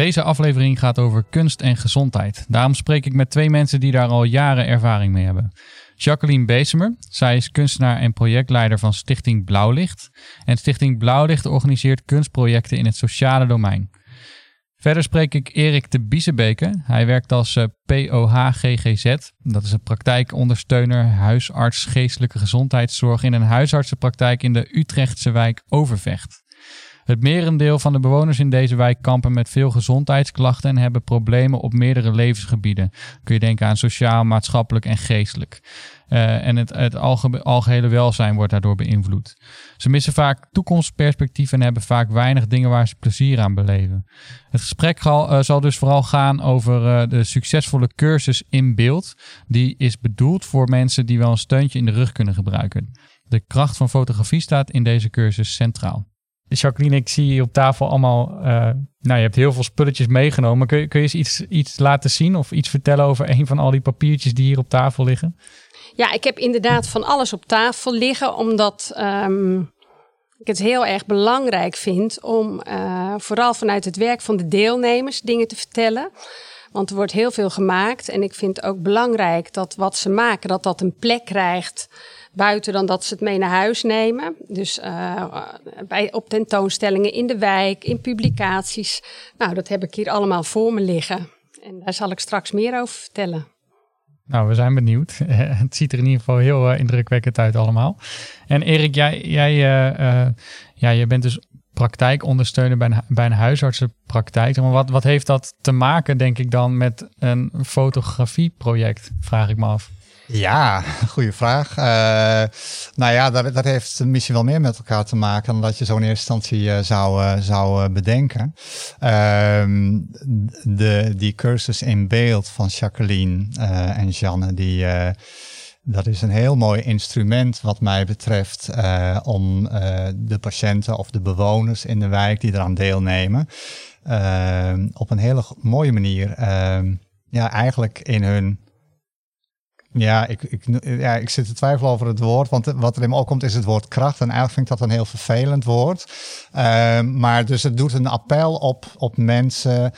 Deze aflevering gaat over kunst en gezondheid. Daarom spreek ik met twee mensen die daar al jaren ervaring mee hebben. Jacqueline Bezemer, zij is kunstenaar en projectleider van Stichting Blauwlicht. En Stichting Blauwlicht organiseert kunstprojecten in het sociale domein. Verder spreek ik Erik de Biesebeke. Hij werkt als uh, POH-GGZ. Dat is een praktijkondersteuner, huisarts geestelijke gezondheidszorg in een huisartsenpraktijk in de Utrechtse wijk Overvecht. Het merendeel van de bewoners in deze wijk kampen met veel gezondheidsklachten en hebben problemen op meerdere levensgebieden. Kun je denken aan sociaal, maatschappelijk en geestelijk. Uh, en het, het alge algehele welzijn wordt daardoor beïnvloed. Ze missen vaak toekomstperspectief en hebben vaak weinig dingen waar ze plezier aan beleven. Het gesprek zal, uh, zal dus vooral gaan over uh, de succesvolle cursus in beeld. Die is bedoeld voor mensen die wel een steuntje in de rug kunnen gebruiken. De kracht van fotografie staat in deze cursus centraal. Jacqueline, ik zie op tafel allemaal. Uh, nou, je hebt heel veel spulletjes meegenomen. Kun je, kun je eens iets, iets laten zien of iets vertellen over een van al die papiertjes die hier op tafel liggen? Ja, ik heb inderdaad van alles op tafel liggen, omdat um, ik het heel erg belangrijk vind om uh, vooral vanuit het werk van de deelnemers dingen te vertellen. Want er wordt heel veel gemaakt en ik vind het ook belangrijk dat wat ze maken, dat dat een plek krijgt buiten dan dat ze het mee naar huis nemen. Dus uh, bij, op tentoonstellingen in de wijk, in publicaties. Nou, dat heb ik hier allemaal voor me liggen. En daar zal ik straks meer over vertellen. Nou, we zijn benieuwd. het ziet er in ieder geval heel uh, indrukwekkend uit allemaal. En Erik, jij, jij, uh, ja, je bent dus praktijkondersteuner bij een, bij een huisartsenpraktijk. Maar wat, wat heeft dat te maken, denk ik dan, met een fotografieproject, vraag ik me af. Ja, goede vraag. Uh, nou ja, dat, dat heeft misschien wel meer met elkaar te maken dan dat je zo in eerste instantie uh, zou, uh, zou bedenken. Ehm, de, die cursus in beeld van Jacqueline en Janne, die, dat is een heel mooi instrument wat mij betreft om de patiënten of de bewoners in de wijk die eraan deelnemen, op een hele mooie manier, ehm, ja, eigenlijk in hun ja ik, ik, ja, ik zit te twijfelen over het woord, want wat er in me opkomt is het woord kracht. En eigenlijk vind ik dat een heel vervelend woord. Uh, maar dus het doet een appel op, op mensen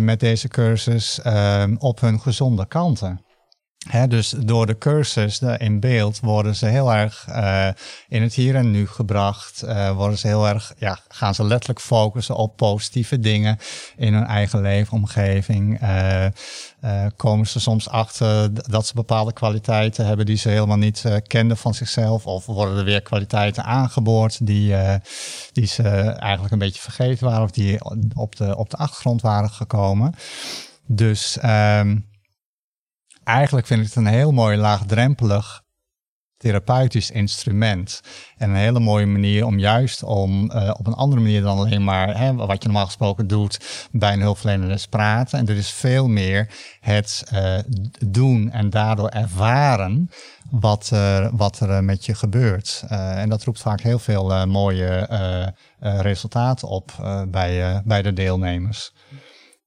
met deze cursus uh, op hun gezonde kanten. Dus door de cursus in beeld worden ze heel erg uh, in het hier en nu gebracht. Uh, worden ze heel erg, ja, gaan ze letterlijk focussen op positieve dingen in hun eigen leefomgeving. Uh, komen ze soms achter dat ze bepaalde kwaliteiten hebben die ze helemaal niet kenden van zichzelf. Of worden er weer kwaliteiten aangeboord die, die ze eigenlijk een beetje vergeten waren of die op de, op de achtergrond waren gekomen. Dus um, eigenlijk vind ik het een heel mooi laagdrempelig therapeutisch instrument. En een hele mooie manier om juist om uh, op een andere manier dan alleen maar hè, wat je normaal gesproken doet bij een hulpverlener praten. En er is veel meer het uh, doen en daardoor ervaren wat, wat er met je gebeurt. en dat roept vaak heel veel mooie resultaten op bij, bij de deelnemers.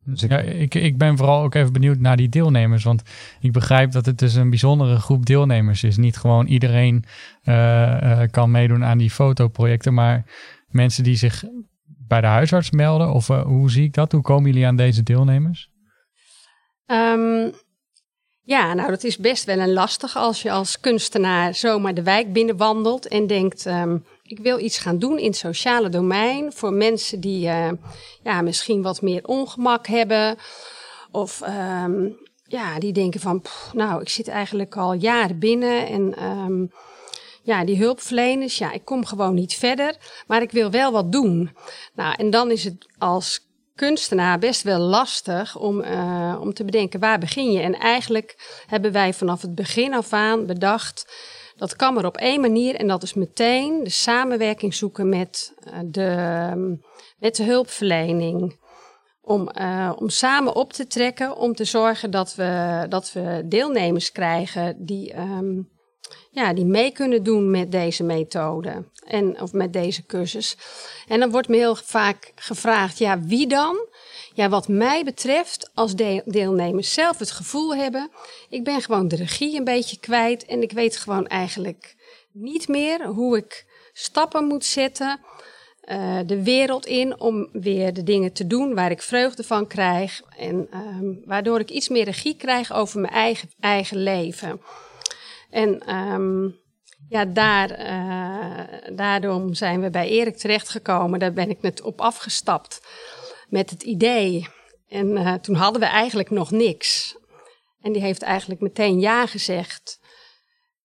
Dus ik... Ja, ik, ik ben vooral ook even benieuwd naar die deelnemers. Want ik begrijp dat het dus een bijzondere groep deelnemers is. Niet gewoon iedereen uh, uh, kan meedoen aan die fotoprojecten. Maar mensen die zich bij de huisarts melden. Of uh, hoe zie ik dat? Hoe komen jullie aan deze deelnemers? Um, ja, nou dat is best wel een lastig als je als kunstenaar zomaar de wijk binnenwandelt en denkt... Um, ik wil iets gaan doen in het sociale domein voor mensen die uh, ja, misschien wat meer ongemak hebben. Of um, ja, die denken van, nou, ik zit eigenlijk al jaren binnen en um, ja, die hulpverleners, ja, ik kom gewoon niet verder, maar ik wil wel wat doen. Nou, en dan is het als kunstenaar best wel lastig om, uh, om te bedenken waar begin je. En eigenlijk hebben wij vanaf het begin af aan bedacht dat kan maar op één manier en dat is meteen de samenwerking zoeken met eh, de, met de hulpverlening. Om, uh, om samen op te trekken, om te zorgen dat we, dat we deelnemers krijgen die, um, ja, die mee kunnen doen met deze methode en, of met deze cursus. En dan wordt me heel vaak gevraagd, ja, wie dan? Ja, wat mij betreft, als deelnemers zelf het gevoel hebben, ik ben gewoon de regie een beetje kwijt en ik weet gewoon eigenlijk niet meer hoe ik stappen moet zetten uh, de wereld in om weer de dingen te doen waar ik vreugde van krijg. En um, waardoor ik iets meer regie krijg over mijn eigen, eigen leven. En um, ja, daar, uh, daarom zijn we bij Erik terechtgekomen. Daar ben ik net op afgestapt met het idee. En uh, toen hadden we eigenlijk nog niks. En die heeft eigenlijk meteen ja gezegd.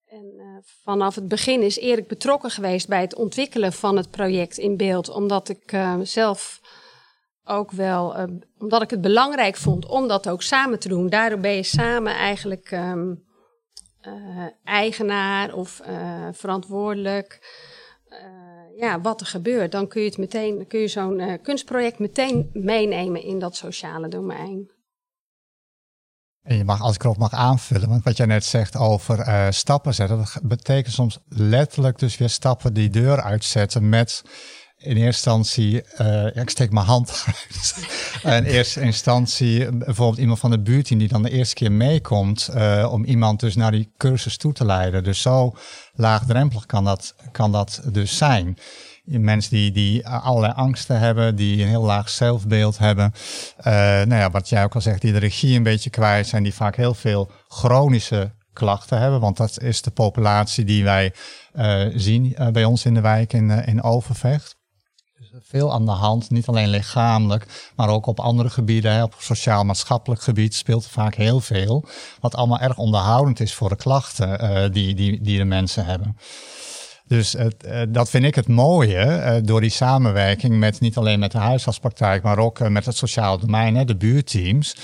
En uh, vanaf het begin is Erik betrokken geweest bij het ontwikkelen van het project in beeld, omdat ik uh, zelf ook wel, omdat ik het belangrijk vond om dat ook samen te doen. Daardoor ben je samen eigenlijk um, eigenaar of verantwoordelijk. Ja, wat er gebeurt, dan kun je het meteen, kun je zo'n kunstproject meteen meenemen in dat sociale domein. En je mag, als ik erop mag aanvullen, want wat jij net zegt over uh, stappen zetten, dat betekent soms letterlijk dus weer stappen die deur uitzetten met in eerste instantie, ja, ik steek mijn hand uit. in eerste instantie bijvoorbeeld iemand van de buurt die dan de eerste keer meekomt uh, om iemand dus naar die cursus toe te leiden. Dus zo laagdrempelig kan dat, kan dat dus zijn mensen die, die allerlei angsten hebben, die een heel laag zelfbeeld hebben. Uh, nou ja, wat jij ook al zegt, die de regie een beetje kwijt zijn, die vaak heel veel chronische klachten hebben. Want dat is de populatie die wij zien bij ons in de wijk in, in Overvecht. Veel aan de hand, niet alleen lichamelijk, maar ook op andere gebieden. Op sociaal-maatschappelijk gebied speelt vaak heel veel. Wat allemaal erg onderhoudend is voor de klachten die, die, die de mensen hebben. Dus uh, dat vind ik het mooie uh, door die samenwerking met niet alleen met de huisartspraktijk, maar ook uh, met het sociaal domein, de buurteams.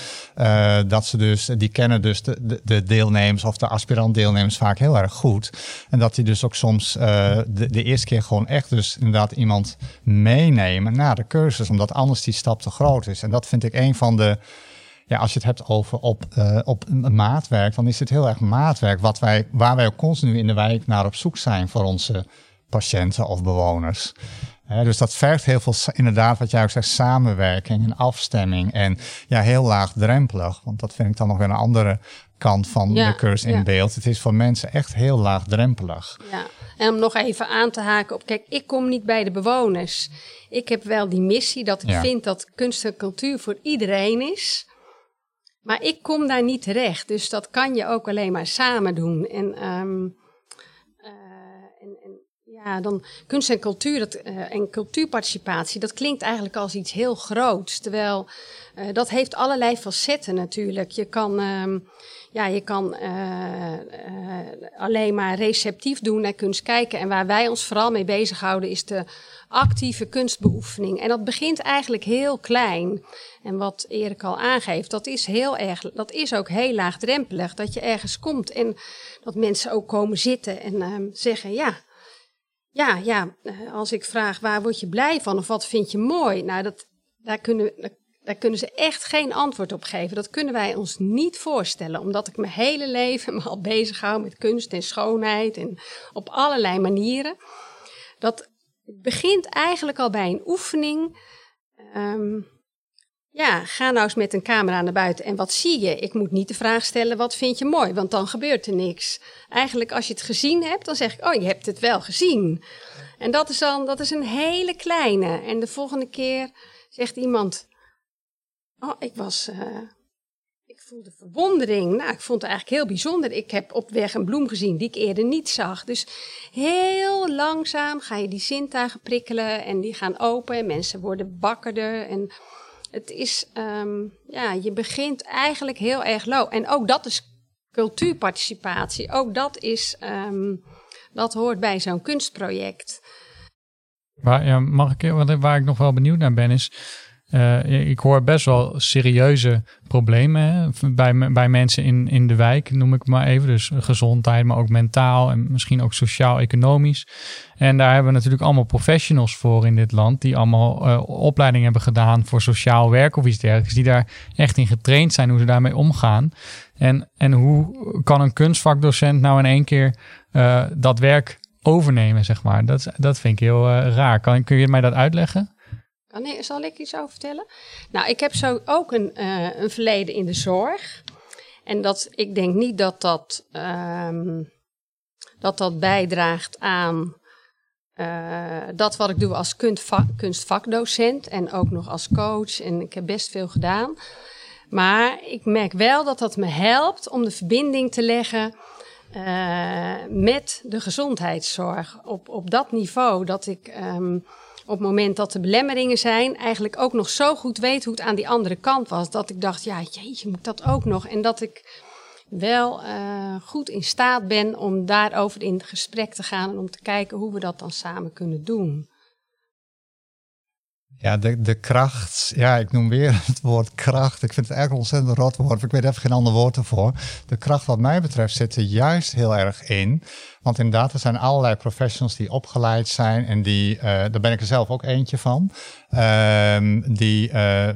dat ze dus, die kennen dus de, de, de deelnemers of de aspirant deelnemers vaak heel erg goed. En dat die dus ook soms de, de, eerste keer gewoon echt dus inderdaad iemand meenemen naar de cursus, omdat anders die stap te groot is. En dat vind ik een van de ja, als je het hebt over op, uh, op maatwerk, dan is het heel erg maatwerk wat wij, waar wij ook continu in de wijk naar op zoek zijn voor onze patiënten of bewoners. dus dat vergt heel veel, inderdaad, wat jij ook zegt, samenwerking en afstemming. En ja, heel laagdrempelig. Want dat vind ik dan nog weer een andere kant van de cursus in beeld. Het is voor mensen echt heel laagdrempelig. Ja, en om nog even aan te haken op, kijk, ik kom niet bij de bewoners. Ik heb wel die missie dat ik vind dat kunst en cultuur voor iedereen is. Maar ik kom daar niet terecht. Dus dat kan je ook alleen maar samen doen. En, um, uh, en, ja, dan kunst en cultuur dat, uh, en cultuurparticipatie, dat klinkt eigenlijk als iets heel groots. Terwijl uh, dat heeft allerlei facetten natuurlijk. Je kan, um, ja, je kan alleen maar receptief doen naar kunst kijken. En waar wij ons vooral mee bezighouden is de actieve kunstbeoefening. En dat begint eigenlijk heel klein. En wat Erik al aangeeft, dat is heel erg, dat is ook heel laagdrempelig. Dat je ergens komt en dat mensen ook komen zitten en uh, zeggen: Ja, ja, ja, eh, als ik vraag waar word je blij van of wat vind je mooi? Nou, dat, daar, kunnen, daar kunnen ze echt geen antwoord op geven. Dat kunnen wij ons niet voorstellen, omdat ik mijn hele leven me al bezig hou met kunst en schoonheid en op allerlei manieren. Dat begint eigenlijk al bij een oefening. Um, ja, ga nou eens met een camera naar buiten en wat zie je? Ik moet niet de vraag stellen, wat vind je mooi? Want dan gebeurt er niks. Eigenlijk als je het gezien hebt, dan zeg ik, oh, je hebt het wel gezien. En dat is dan, dat is een hele kleine. En de volgende keer zegt iemand, oh, ik was, uh, voelde verwondering. Nou, ik vond het eigenlijk heel bijzonder. Ik heb op weg een bloem gezien die ik eerder niet zag. Dus heel langzaam ga je die zintuigen prikkelen en die gaan open. En mensen worden bakkerder en het is, um, ja, je begint eigenlijk heel erg low. En ook dat is cultuurparticipatie. Ook dat is, um, dat hoort bij zo'n kunstproject. Waar, ja, mag ik, waar ik nog wel benieuwd naar ben, is uh, ik hoor best wel serieuze problemen bij, bij mensen in, in de wijk, noem ik maar even. Dus gezondheid, maar ook mentaal en misschien ook sociaal-economisch. En daar hebben we natuurlijk allemaal professionals voor in dit land, die allemaal uh, opleiding hebben gedaan voor sociaal werk of iets dergelijks, die daar echt in getraind zijn hoe ze daarmee omgaan. En, en hoe kan een kunstvakdocent nou in één keer uh, dat werk overnemen, zeg maar? Dat, dat vind ik heel raar. Kun je mij dat uitleggen? Nee, zal ik iets over vertellen? Nou, ik heb zo ook een, uh, een verleden in de zorg. En dat, ik denk niet dat dat, um, dat, dat bijdraagt aan uh, dat wat ik doe als kunstvak, kunstvakdocent en ook nog als coach. En ik heb best veel gedaan. Maar ik merk wel dat dat me helpt om de verbinding te leggen uh, met de gezondheidszorg. Op, op dat niveau dat ik um, op het moment dat er belemmeringen zijn, eigenlijk ook nog zo goed weet hoe het aan die andere kant was. Dat ik dacht, ja, jeetje, moet dat ook nog? En dat ik wel uh, goed in staat ben om daarover in gesprek te gaan en om te kijken hoe we dat dan samen kunnen doen. Ja, de, de kracht. Ja, ik noem weer het woord kracht. Ik vind het eigenlijk een ontzettend rot woord. Ik weet even geen ander woord ervoor. De kracht wat mij betreft zit er juist heel erg in want inderdaad, er zijn allerlei professionals die opgeleid zijn en die, uh, daar ben ik er zelf ook eentje van, die uh,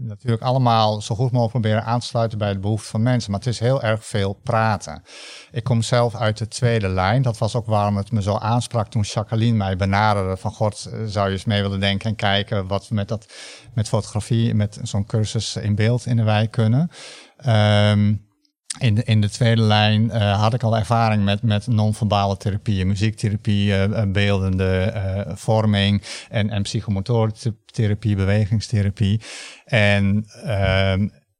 natuurlijk allemaal zo goed mogelijk proberen aan te sluiten bij de behoeften van mensen. Maar het is heel erg veel praten. Ik kom zelf uit de tweede lijn. Dat was ook waarom het me zo aansprak toen Jacqueline mij benaderde van God, zou je eens mee willen denken en kijken wat we met dat, met fotografie, met zo'n cursus in beeld in de wijk kunnen. Um, in de, in de tweede lijn uh, had ik al ervaring met, met non-verbale therapieën, muziektherapie, uh, beeldende uh, vorming en, en psychomotortherapie, bewegingstherapie. En,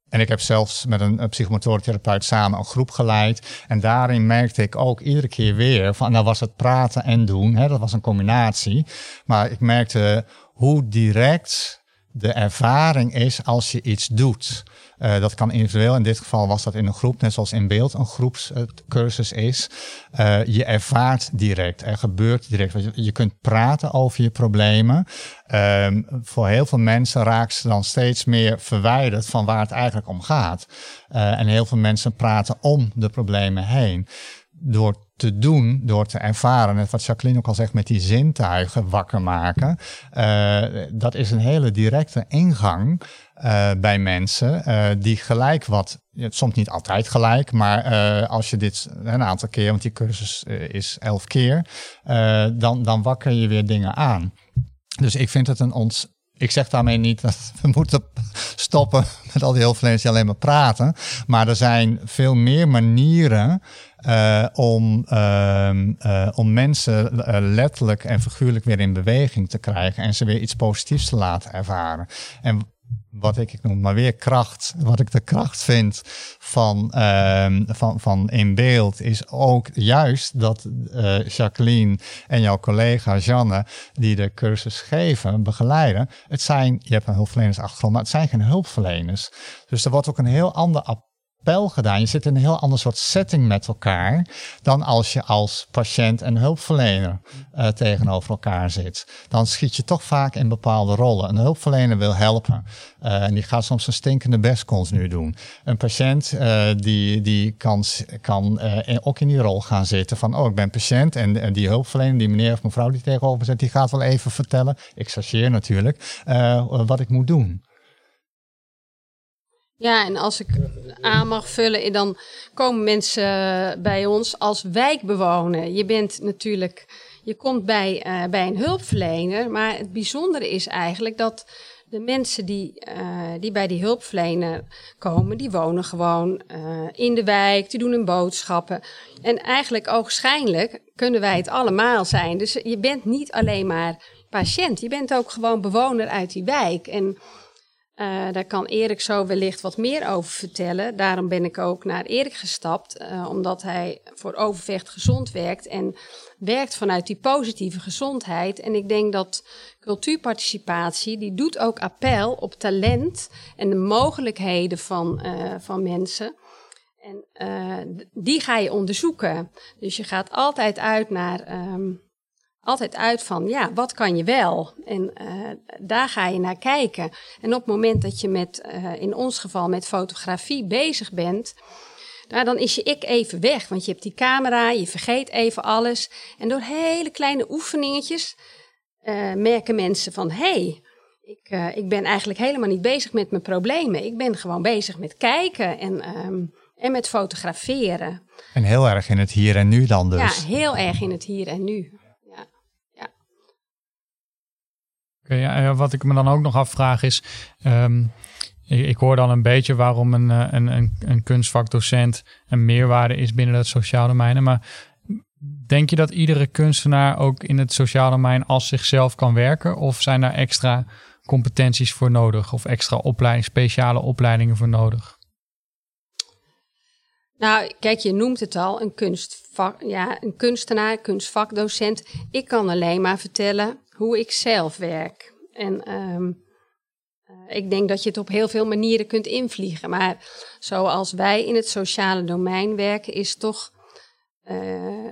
en ik heb zelfs met een, een psychomotortherapeut samen een groep geleid. En daarin merkte ik ook iedere keer weer van, nou was het praten en doen, hè, dat was een combinatie. Maar ik merkte hoe direct de ervaring is als je iets doet. Uh, dat kan individueel. In dit geval was dat in een groep, net zoals in beeld een groepscursus is. Uh, je ervaart direct. Er gebeurt direct. Je, kunt praten over je problemen. Um, voor heel veel mensen raakt ze dan steeds meer verwijderd van waar het eigenlijk om gaat. Uh, en heel veel mensen praten om de problemen heen. Door te doen, door te ervaren, net wat Jacqueline ook al zegt, met die zintuigen wakker maken. Dat is een hele directe ingang uh, bij mensen uh, die gelijk wat, soms niet altijd gelijk, maar als je dit een aantal keer, want die cursus is elf keer, dan, dan wakker je weer dingen aan. Dus ik vind het een ons. Ik zeg daarmee niet dat we moeten stoppen met al die hulpverleners die alleen maar praten. Maar er zijn veel meer manieren om, uh, om mensen eh, letterlijk en figuurlijk weer in beweging te krijgen en ze weer iets positiefs te laten ervaren. En wat ik, noem maar weer kracht, wat ik de kracht vind van, ehm, van, van in beeld, is ook juist dat uh, Jacqueline en jouw collega Janne, die de cursus geven, begeleiden. Het zijn, je hebt een hulpverlenersachtergrond, maar het zijn geen hulpverleners. Dus er wordt ook een heel ander appel gedaan. Je zit in een heel ander soort setting met elkaar dan als je als patiënt en hulpverlener uh, tegenover elkaar zit. Dan schiet je toch vaak in bepaalde rollen. Een hulpverlener wil helpen uh, en die gaat soms een stinkende best continu doen. Een patiënt uh, die, die kan, kan ook in die rol gaan zitten van oh ik ben patiënt en, en die hulpverlener, die meneer of mevrouw die tegenover zit, die gaat wel even vertellen, ik chargeer natuurlijk, wat ik moet doen. Ja, en als ik aan mag vullen, dan komen mensen bij ons als wijkbewoner. Je bent natuurlijk, je komt bij, uh, bij een hulpverlener, maar het bijzondere is eigenlijk dat de mensen die, uh, die bij die hulpverlener komen, die wonen gewoon in de wijk, die doen hun boodschappen. En eigenlijk oogschijnlijk kunnen wij het allemaal zijn. Dus je bent niet alleen maar patiënt, je bent ook gewoon bewoner uit die wijk. En uh, daar kan Erik zo wellicht wat meer over vertellen. Daarom ben ik ook naar Erik gestapt, uh, omdat hij voor Overvecht gezond werkt en werkt vanuit die positieve gezondheid. En ik denk dat cultuurparticipatie, die doet ook appel op talent en de mogelijkheden van, uh, van mensen. En die ga je onderzoeken. Dus je gaat altijd uit naar um, altijd uit van, ja, wat kan je wel? En uh, daar ga je naar kijken. En op het moment dat je met, uh, in ons geval met fotografie bezig bent, nou, dan is je ik even weg. Want je hebt die camera, je vergeet even alles. En door hele kleine oefeningetjes uh, merken mensen van, hé, hey, ik, ik ben eigenlijk helemaal niet bezig met mijn problemen. Ik ben gewoon bezig met kijken en, um, en met fotograferen. En heel erg in het hier en nu dan dus. Ja, heel erg in het hier en nu. Ja, wat ik me dan ook nog afvraag is, um, ik, hoor dan een beetje waarom een, eh, een, een, een kunstvakdocent een meerwaarde is binnen het sociale domein. Maar Denk je dat iedere kunstenaar ook in het sociale domein als zichzelf kan werken? Of zijn daar extra competenties voor nodig? Of extra opleiding, speciale opleidingen voor nodig? Nou, kijk, je noemt het al, een, kunstvak, ja, een kunstenaar, kunstvakdocent. Ik kan alleen maar vertellen hoe ik zelf werk. En um, ik denk dat je het op heel veel manieren kunt invliegen. Maar zoals wij in het sociale domein werken, is toch. Uh,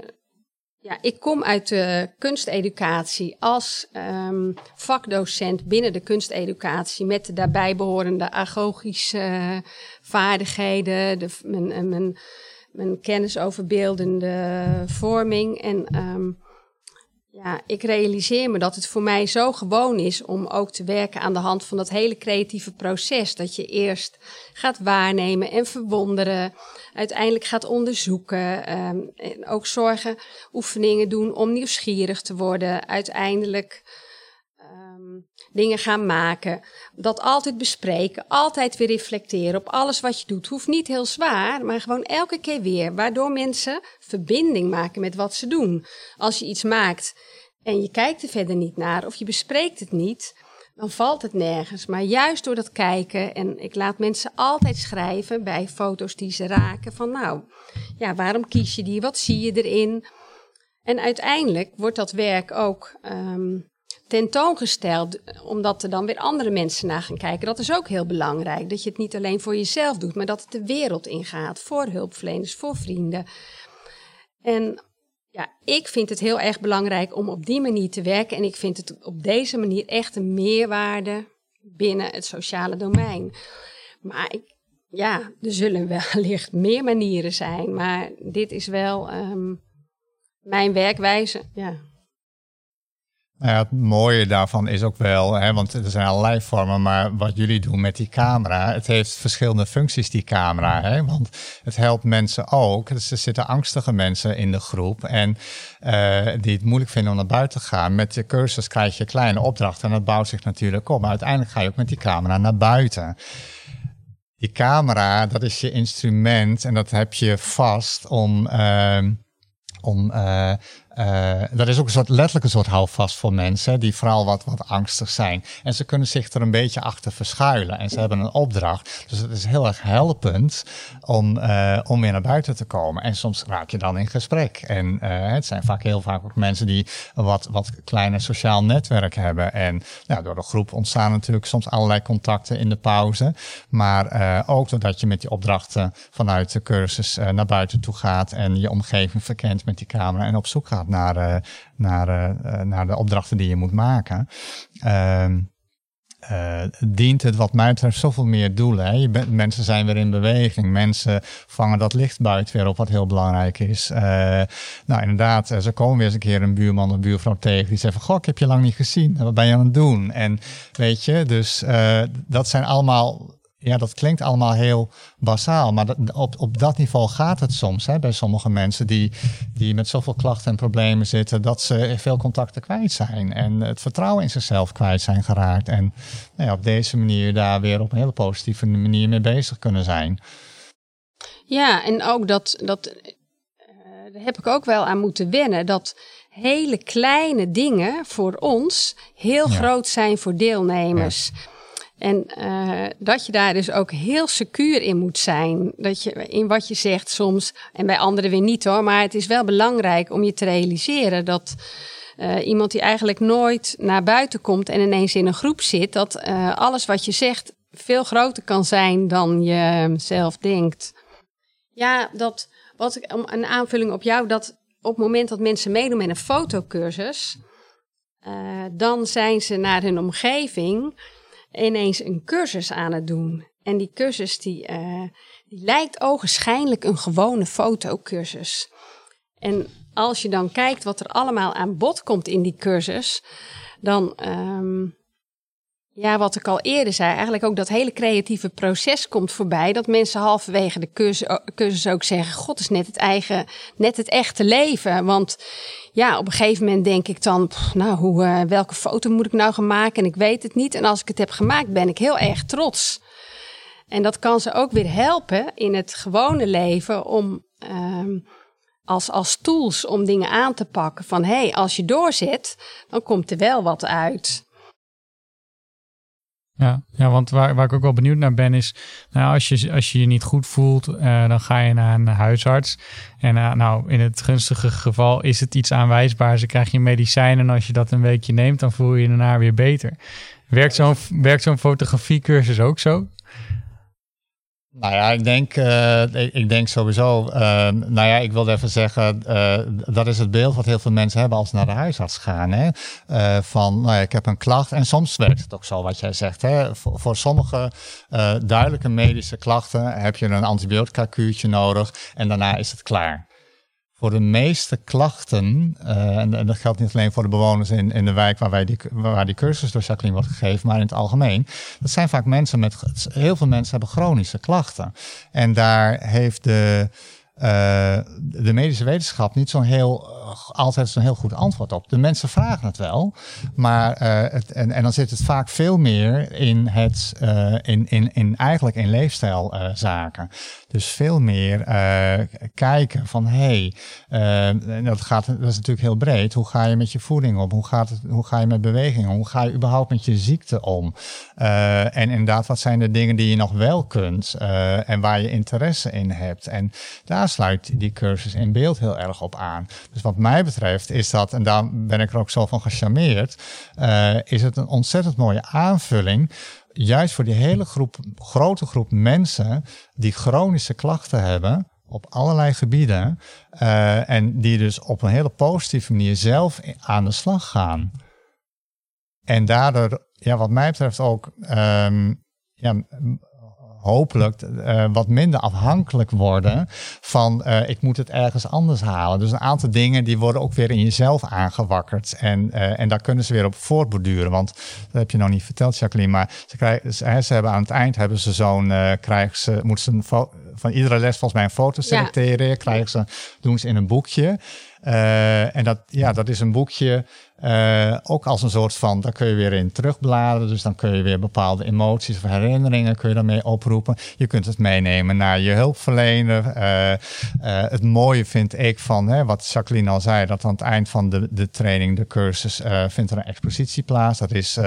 ja, ik kom uit de kunsteducatie als um, vakdocent binnen de kunsteducatie met de daarbij behorende agogische vaardigheden, de, mijn, mijn, mijn kennis over beeldende vorming. En um, ja, ik realiseer me dat het voor mij zo gewoon is om ook te werken aan de hand van dat hele creatieve proces. Dat je eerst gaat waarnemen en verwonderen, uiteindelijk gaat onderzoeken. Um, en ook zorgen, oefeningen doen om nieuwsgierig te worden. Uiteindelijk dingen gaan maken. Dat altijd bespreken, altijd weer reflecteren op alles wat je doet. Hoeft niet heel zwaar, maar gewoon elke keer weer. Waardoor mensen verbinding maken met wat ze doen. Als je iets maakt en je kijkt er verder niet naar of je bespreekt het niet, dan valt het nergens. Maar juist door dat kijken, en ik laat mensen altijd schrijven bij foto's die ze raken, van nou, ja, waarom kies je die? Wat zie je erin? En uiteindelijk wordt dat werk ook um, tentoongesteld, omdat er dan weer andere mensen naar gaan kijken. Dat is ook heel belangrijk. Dat je het niet alleen voor jezelf doet, maar dat het de wereld ingaat. Voor hulpverleners, voor vrienden. En ja, ik vind het heel erg belangrijk om op die manier te werken. En ik vind het op deze manier echt een meerwaarde binnen het sociale domein. Maar ik, ja, er zullen wellicht meer manieren zijn. Maar dit is wel um, mijn werkwijze. Ja. Nou het mooie daarvan is ook wel, hè, want er zijn allerlei vormen, maar wat jullie doen met die camera, het heeft verschillende functies, die camera. Hè, want het helpt mensen ook. Dus er zitten angstige mensen in de groep en uh, die het moeilijk vinden om naar buiten te gaan. Met de cursus krijg je kleine opdrachten en dat bouwt zich natuurlijk op. Maar uiteindelijk ga je ook met die camera naar buiten. Die camera, dat is je instrument en dat heb je vast om. Uh, om uh, uh, dat is ook een soort letterlijke soort houvast voor mensen die vooral wat, wat angstig zijn. En ze kunnen zich er een beetje achter verschuilen. En ze hebben een opdracht. Dus het is heel erg helpend om, uh, om weer naar buiten te komen. En soms raak je dan in gesprek. En uh, het zijn vaak heel vaak ook mensen die een wat, wat kleiner sociaal netwerk hebben. En door de groep ontstaan natuurlijk soms allerlei contacten in de pauze. Maar ook doordat je met die opdrachten vanuit de cursus naar buiten toe gaat en je omgeving verkent met die camera en op zoek gaat naar, uh, naar, uh, naar de opdrachten die je moet maken. Uh, dient het wat mij betreft zoveel meer doelen. Hè? Je mensen zijn weer in beweging. Mensen vangen dat licht buiten weer op, wat heel belangrijk is. nou, inderdaad, ze komen weer eens een keer een buurman of buurvrouw tegen. Die zegt van, goh, ik heb je lang niet gezien. Wat ben je aan het doen? En weet je, dus dat zijn allemaal ja, dat klinkt allemaal heel basaal, maar dat, op, op dat niveau gaat het soms hè, bij sommige mensen die, die met zoveel klachten en problemen zitten, dat ze veel contacten kwijt zijn en het vertrouwen in zichzelf kwijt zijn geraakt. En nou ja, op deze manier daar weer op een hele positieve manier mee bezig kunnen zijn. Ja, en ook dat, dat daar heb ik ook wel aan moeten wennen, dat hele kleine dingen voor ons heel groot zijn voor deelnemers. Ja. En uh, dat je daar dus ook heel secuur in moet zijn. Dat je in wat je zegt soms, en bij anderen weer niet hoor, maar het is wel belangrijk om je te realiseren dat uh, iemand die eigenlijk nooit naar buiten komt en ineens in een groep zit, dat uh, alles wat je zegt veel groter kan zijn dan je zelf denkt. Ja, dat wat ik, een aanvulling op jou, dat op het moment dat mensen meedoen met een fotocursus, dan zijn ze naar hun omgeving ineens een cursus aan het doen. En die cursus die, uh, die lijkt ogenschijnlijk een gewone fotocursus. En als je dan kijkt wat er allemaal aan bod komt in die cursus, dan um, ja, wat ik al eerder zei, eigenlijk ook dat hele creatieve proces komt voorbij. Dat mensen halverwege de cursus, ook zeggen: God is net het eigen, net het echte leven. Want ja, op een gegeven moment denk ik dan: Nou, hoe, uh, welke foto moet ik nou gaan maken? En ik weet het niet. En als ik het heb gemaakt, ben ik heel erg trots. En dat kan ze ook weer helpen in het gewone leven om. Um, als, als tools om dingen aan te pakken. Van hé, hey, als je doorzet, dan komt er wel wat uit. Ja, ja want waar, waar ik ook wel benieuwd naar ben is, nou, als, je, als je je niet goed voelt, uh, dan ga je naar een huisarts. En uh, nou, in het gunstige geval is het iets aanwijsbaars. Dan krijg je medicijnen en als je dat een weekje neemt, dan voel je je daarna weer beter. Werkt zo'n werkt zo'n fotografiecursus ook zo? Nou ja, ik denk, uh, ik, denk sowieso. Uh, nou ja, ik wilde even zeggen, uh, dat is het beeld wat heel veel mensen hebben als ze naar de huisarts gaan. Hè? van, nou ja, ik heb een klacht. En soms werkt het ook zo, wat jij zegt. Hè? Voor, sommige duidelijke medische klachten heb je een antibiotica-kuurtje nodig. En daarna is het klaar voor de meeste klachten, uh, en, dat geldt niet alleen voor de bewoners in, in de wijk waar, wij die, waar die cursus door Jacqueline wordt gegeven, maar in het algemeen. Dat zijn vaak mensen met, heel veel mensen hebben chronische klachten. En daar heeft de, de medische wetenschap niet zo'n heel, altijd zo'n heel goed antwoord op. De mensen vragen het wel, maar uh, het, en, en dan zit het vaak veel meer in het, in, in, in eigenlijk in leefstijlzaken. Dus veel meer kijken van hé, hey, dat, gaat, dat is natuurlijk heel breed. Hoe ga je met je voeding om? Hoe, gaat het, hoe ga je met beweging om? Hoe ga je überhaupt met je ziekte om? En inderdaad, wat zijn de dingen die je nog wel kunt en waar je interesse in hebt? En daar sluit die cursus in beeld heel erg op aan. Dus wat mij betreft is dat, en daar ben ik er ook zo van gecharmeerd, is het een ontzettend mooie aanvulling juist voor die hele groep, grote groep mensen die chronische klachten hebben op allerlei gebieden uh, en die dus op een hele positieve manier zelf aan de slag gaan. En daardoor, ja, wat mij betreft ook um, ja, hopelijk uh, wat minder afhankelijk worden van uh, ik moet het ergens anders halen. Dus een aantal dingen die worden ook weer in jezelf aangewakkerd. En, uh, en daar kunnen ze weer op voortborduren. Want dat heb je nog niet verteld, Jacqueline. Maar ze, krijgen, ze, ze hebben aan het eind hebben ze zo'n krijgen ze, moeten ze een van iedere les volgens mij een foto selecteren. Ja. Krijgen ze, doen ze in een boekje. en dat, ja, dat is een boekje uh, ook als een soort van, daar kun je weer in terugbladeren. Dus dan kun je weer bepaalde emoties of herinneringen kun je daarmee oproepen. Je kunt het meenemen naar je hulpverlener. Uh, uh, het mooie vind ik van, hè, wat Jacqueline al zei, dat aan het eind van de, de training, de cursus, vindt er een expositie plaats. Dat is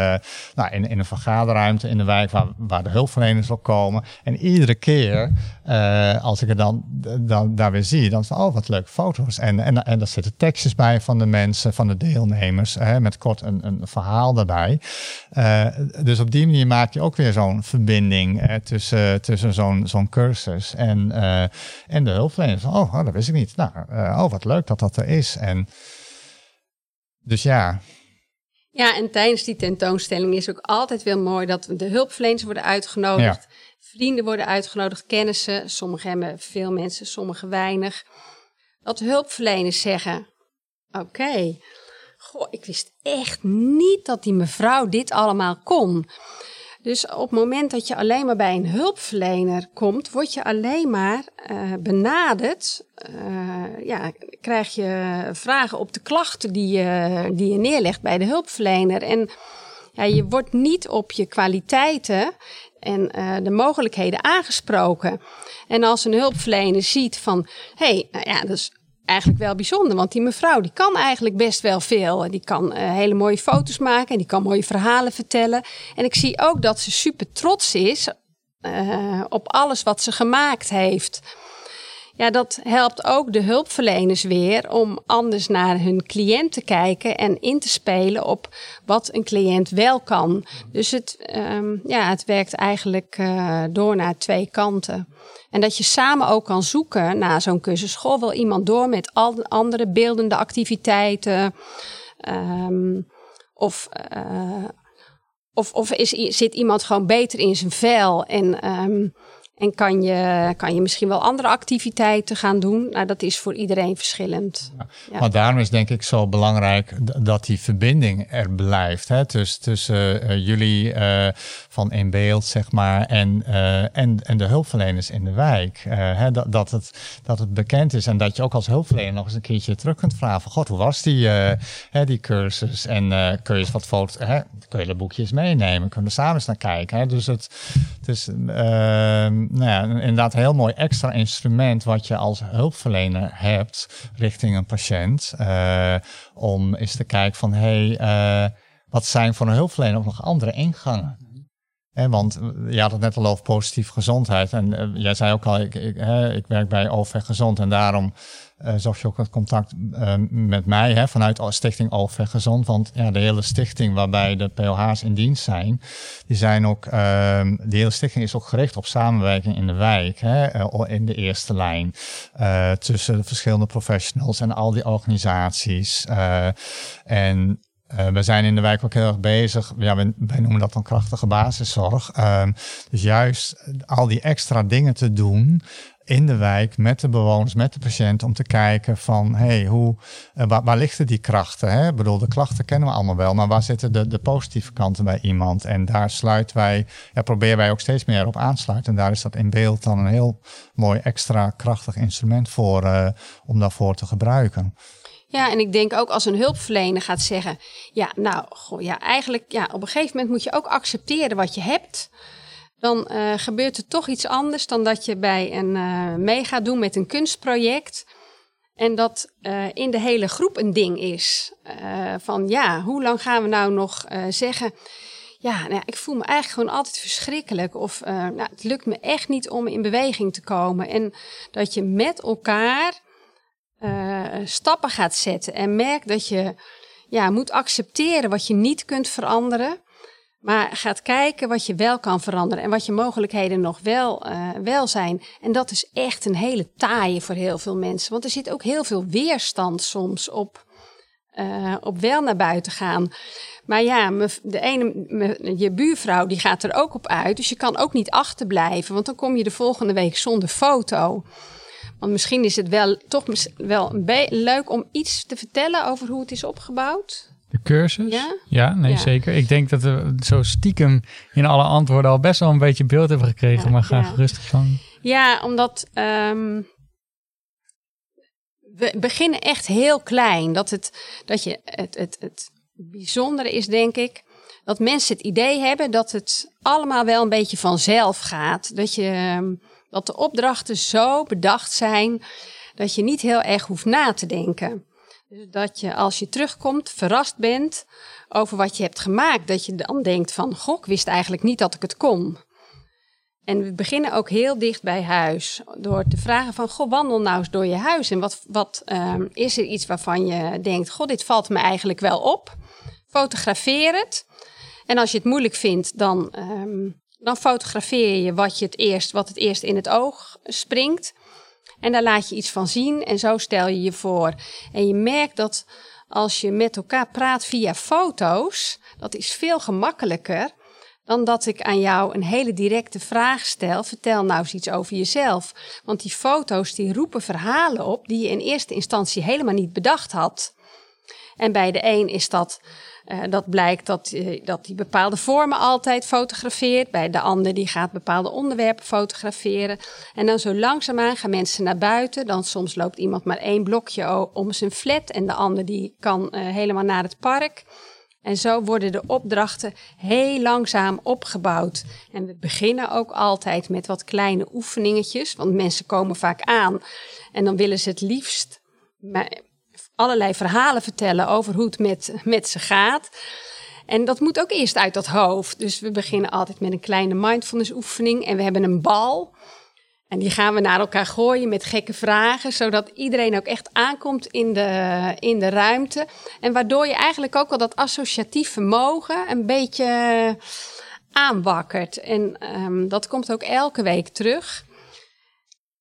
nou, in, in een vergaderruimte in de wijk waar, waar de hulpverleners ook komen. En iedere keer, als ik er dan, dan daar weer zie, dan van, oh wat leuke foto's. En, en, en daar zitten tekstjes bij van de mensen, van de deelnemers hè, met kort een, een verhaal daarbij. Uh, dus op die manier maak je ook weer zo'n verbinding tussen, tussen zo'n zo'n cursus en, uh, en de hulpverleners. Oh, oh, dat wist ik niet. Nou, oh, wat leuk dat dat er is. En dus ja. Ja, en tijdens die tentoonstelling is ook altijd wel mooi dat de hulpverleners worden uitgenodigd. Ja. Vrienden worden uitgenodigd, kennissen. Sommigen hebben veel mensen, sommigen weinig. Dat hulpverleners zeggen: Oké, Goh, ik wist echt niet dat die mevrouw dit allemaal kon. Dus op het moment dat je alleen maar bij een hulpverlener komt, word je alleen maar uh, benaderd. Uh, ja, krijg je vragen op de klachten die je, die je neerlegt bij de hulpverlener. En ja, je wordt niet op je kwaliteiten en uh, de mogelijkheden aangesproken. En als een hulpverlener ziet van, hé, hey, nou ja, dat is eigenlijk wel bijzonder. Want die mevrouw die kan eigenlijk best wel veel. Die kan uh, hele mooie foto's maken en die kan mooie verhalen vertellen. En ik zie ook dat ze super trots is uh, op alles wat ze gemaakt heeft. Ja, dat helpt ook de hulpverleners weer om anders naar hun cliënt te kijken en in te spelen op wat een cliënt wel kan. Dus het, um, ja, het werkt eigenlijk uh, door naar twee kanten. En dat je samen ook kan zoeken naar zo'n cursus. Goh, wil iemand door met al andere beeldende activiteiten? Um, of, uh, of, of is, zit iemand gewoon beter in zijn vel? En um, en kan je, kan je misschien wel andere activiteiten gaan doen? Nou, dat is voor iedereen verschillend. Ja. Maar daarom is denk ik zo belangrijk dat die verbinding er blijft. Hè? Tussen, tussen uh, jullie uh, van in beeld, zeg maar, en, uh, en, en de hulpverleners in de wijk. Hè? Dat, dat, het, dat het bekend is en dat je ook als hulpverlener nog eens een keertje terug kunt vragen. Van, God, hoe was die, hè, die cursus? En kun je eens wat foto's, hè? kun je de boekjes meenemen? Kunnen we samen eens naar kijken? Hè? Dus het, het is... Nou ja, inderdaad een heel mooi extra instrument wat je als hulpverlener hebt richting een patiënt. Uh, om eens te kijken van hé, hey, uh, wat zijn voor een hulpverlener ook nog andere ingangen? En want je had het net al over positieve gezondheid. En uh, jij zei ook al, ik, ik, hè, ik werk bij OV Gezond en daarom uh, je ook het contact uh, met mij hè, vanuit Stichting Gezond. Want ja, de hele stichting waarbij de POH's in dienst zijn, die zijn ook, ehm, die hele stichting is ook gericht op samenwerking in de wijk, hè, in de eerste lijn. tussen de verschillende professionals en al die organisaties. en we zijn in de wijk ook heel erg bezig. Ja, wij, noemen dat dan krachtige basiszorg. Uh, dus juist al die extra dingen te doen in de wijk met de bewoners, met de patiënt, om te kijken van, hey, hoe, uh, waar, waar liggen die krachten? Hè? Ik bedoel, de klachten kennen we allemaal wel, maar waar zitten de, de positieve kanten bij iemand? En daar sluiten wij, ja, proberen wij ook steeds meer op aansluiten. En daar is dat in beeld dan een heel mooi extra krachtig instrument voor, uh, om daarvoor te gebruiken. Ja, en ik denk ook als een hulpverlener gaat zeggen: Ja, nou, ja, eigenlijk, ja, op een gegeven moment moet je ook accepteren wat je hebt. Dan uh, gebeurt er toch iets anders dan dat je bij een uh, mee gaat doen met een kunstproject. En dat uh, in de hele groep een ding is. van ja, hoe lang gaan we nou nog zeggen. Ja, nou, ik voel me eigenlijk gewoon altijd verschrikkelijk. Of nou, het lukt me echt niet om in beweging te komen. En dat je met elkaar stappen gaat zetten en merkt dat je ja, moet accepteren wat je niet kunt veranderen. Maar gaat kijken wat je wel kan veranderen en wat je mogelijkheden nog wel, uh, wel zijn. En dat is echt een hele taaie voor heel veel mensen. Want er zit ook heel veel weerstand soms op, uh, op wel naar buiten gaan. Maar ja, de ene, je buurvrouw die gaat er ook op uit. Dus je kan ook niet achterblijven. Want dan kom je de volgende week zonder foto. Want misschien is het wel toch wel leuk om iets te vertellen over hoe het is opgebouwd. De cursus? Ja, ja nee, zeker. Ik denk dat we zo stiekem in alle antwoorden al best wel een beetje beeld hebben gekregen, maar ga gerust van. Ja, omdat um, we beginnen echt heel klein. Dat, het, dat je het, het, het bijzondere is, denk ik, dat mensen het idee hebben dat het allemaal wel een beetje vanzelf gaat. Dat je. Um, dat de opdrachten zo bedacht zijn dat je niet heel erg hoeft na te denken. Dat je als je terugkomt verrast bent over wat je hebt gemaakt. Dat je dan denkt van, goh, ik wist eigenlijk niet dat ik het kon. En we beginnen ook heel dicht bij huis. Door te vragen van, goh, wandel nou eens door je huis. En wat, wat um, is er iets waarvan je denkt, goh, dit valt me eigenlijk wel op. Fotografeer het. En als je het moeilijk vindt, dan um, dan fotografeer je wat, je het eerst, wat het eerst in het oog springt. En daar laat je iets van zien en zo stel je je voor. En je merkt dat als je met elkaar praat via foto's, dat is veel gemakkelijker dan dat ik aan jou een hele directe vraag stel. Vertel nou eens iets over jezelf. Want die foto's die roepen verhalen op die je in eerste instantie helemaal niet bedacht had. En bij de een is dat uh, dat blijkt dat, uh, dat die bepaalde vormen altijd fotografeert. Bij de ander die gaat bepaalde onderwerpen fotograferen. En dan zo langzaamaan gaan mensen naar buiten. Dan soms loopt iemand maar één blokje om zijn flat. En de ander die kan uh, helemaal naar het park. En zo worden de opdrachten heel langzaam opgebouwd. En we beginnen ook altijd met wat kleine oefeningetjes. Want mensen komen vaak aan. En dan willen ze het liefst allerlei verhalen vertellen over hoe het met, met ze gaat. En dat moet ook eerst uit dat hoofd. Dus we beginnen altijd met een kleine mindfulness oefening. En we hebben een bal. En die gaan we naar elkaar gooien met gekke vragen, zodat iedereen ook echt aankomt in de, in de ruimte. En waardoor je eigenlijk ook al dat associatief vermogen een beetje aanwakkert. En um, dat komt ook elke week terug.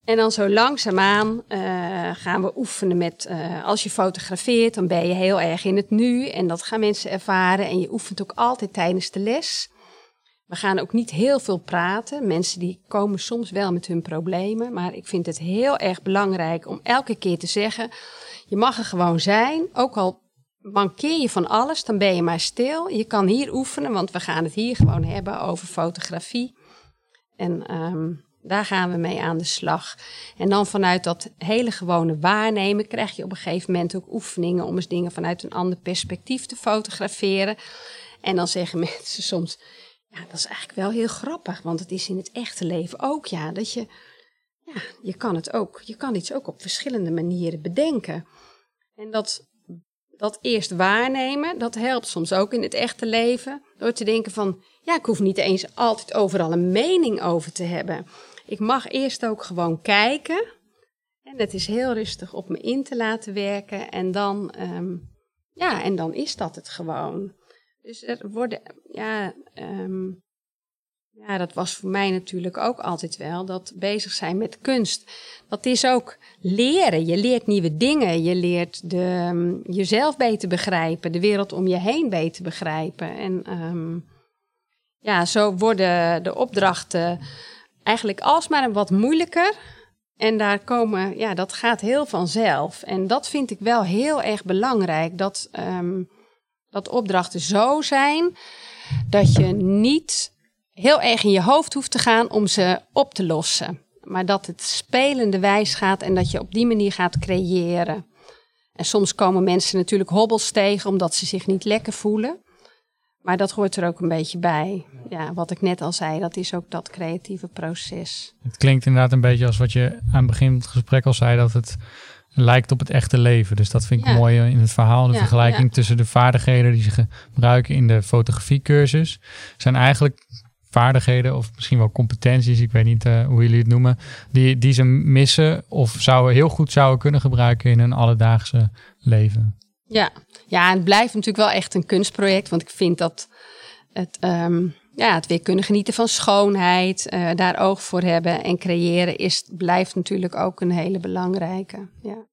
En dan zo langzaamaan uh, gaan we oefenen met, uh, als je fotografeert, dan ben je heel erg in het nu. En dat gaan mensen ervaren. En je oefent ook altijd tijdens de les. We gaan ook niet heel veel praten. Mensen die komen soms wel met hun problemen. Maar ik vind het heel erg belangrijk om elke keer te zeggen: je mag er gewoon zijn. Ook al mankeer je van alles, dan ben je maar stil. Je kan hier oefenen, want we gaan het hier gewoon hebben over fotografie. En um, daar gaan we mee aan de slag. En dan vanuit dat hele gewone waarnemen krijg je op een gegeven moment ook oefeningen om eens dingen vanuit een ander perspectief te fotograferen. En dan zeggen mensen soms: ja, dat is eigenlijk wel heel grappig, want het is in het echte leven ook, ja, dat je, ja, je kan het ook, je kan iets ook op verschillende manieren bedenken. En dat, dat eerst waarnemen, dat helpt soms ook in het echte leven, door te denken van, ja, ik hoef niet eens altijd overal een mening over te hebben. Ik mag eerst ook gewoon kijken en het is heel rustig op me in te laten werken en dan, ehm, ja, en dan is dat het gewoon. Dus er worden, ja, ehm, ja, dat was voor mij natuurlijk ook altijd wel, dat bezig zijn met kunst. Dat is ook leren. Je leert nieuwe dingen. Je leert de, ehm, jezelf beter begrijpen, de wereld om je heen beter begrijpen. En ja, zo worden de opdrachten eigenlijk alsmaar een wat moeilijker. En daar komen, ja, dat gaat heel vanzelf. En dat vind ik wel heel erg belangrijk. Dat dat opdrachten zo zijn dat je niet heel erg in je hoofd hoeft te gaan om ze op te lossen. Maar dat het spelende wijs gaat en dat je op die manier gaat creëren. En soms komen mensen natuurlijk hobbels tegen omdat ze zich niet lekker voelen. Maar dat hoort er ook een beetje bij. Ja, wat ik net al zei, dat is ook dat creatieve proces. Het klinkt inderdaad een beetje als wat je aan het begin van het gesprek al zei, dat het lijkt op het echte leven. Dus dat vind ik mooi in het verhaal. De vergelijking tussen de vaardigheden die ze gebruiken in de fotografiecursus. Zijn eigenlijk vaardigheden of misschien wel competenties, ik weet niet uh, hoe jullie het noemen, die, die ze missen of zouden heel goed zouden kunnen gebruiken in hun alledaagse leven. Ja, ja het blijft natuurlijk wel echt een kunstproject, want ik vind dat het, um, ja, het weer kunnen genieten van schoonheid, uh, daar oog voor hebben en creëren is, blijft natuurlijk ook een hele belangrijke. Ja.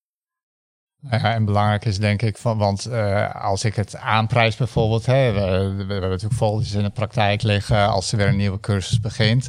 Ja, en belangrijk is denk ik, van, want uh, als ik het aanprijs bijvoorbeeld, hè, we, hebben natuurlijk volgers in de praktijk liggen als er weer een nieuwe cursus begint.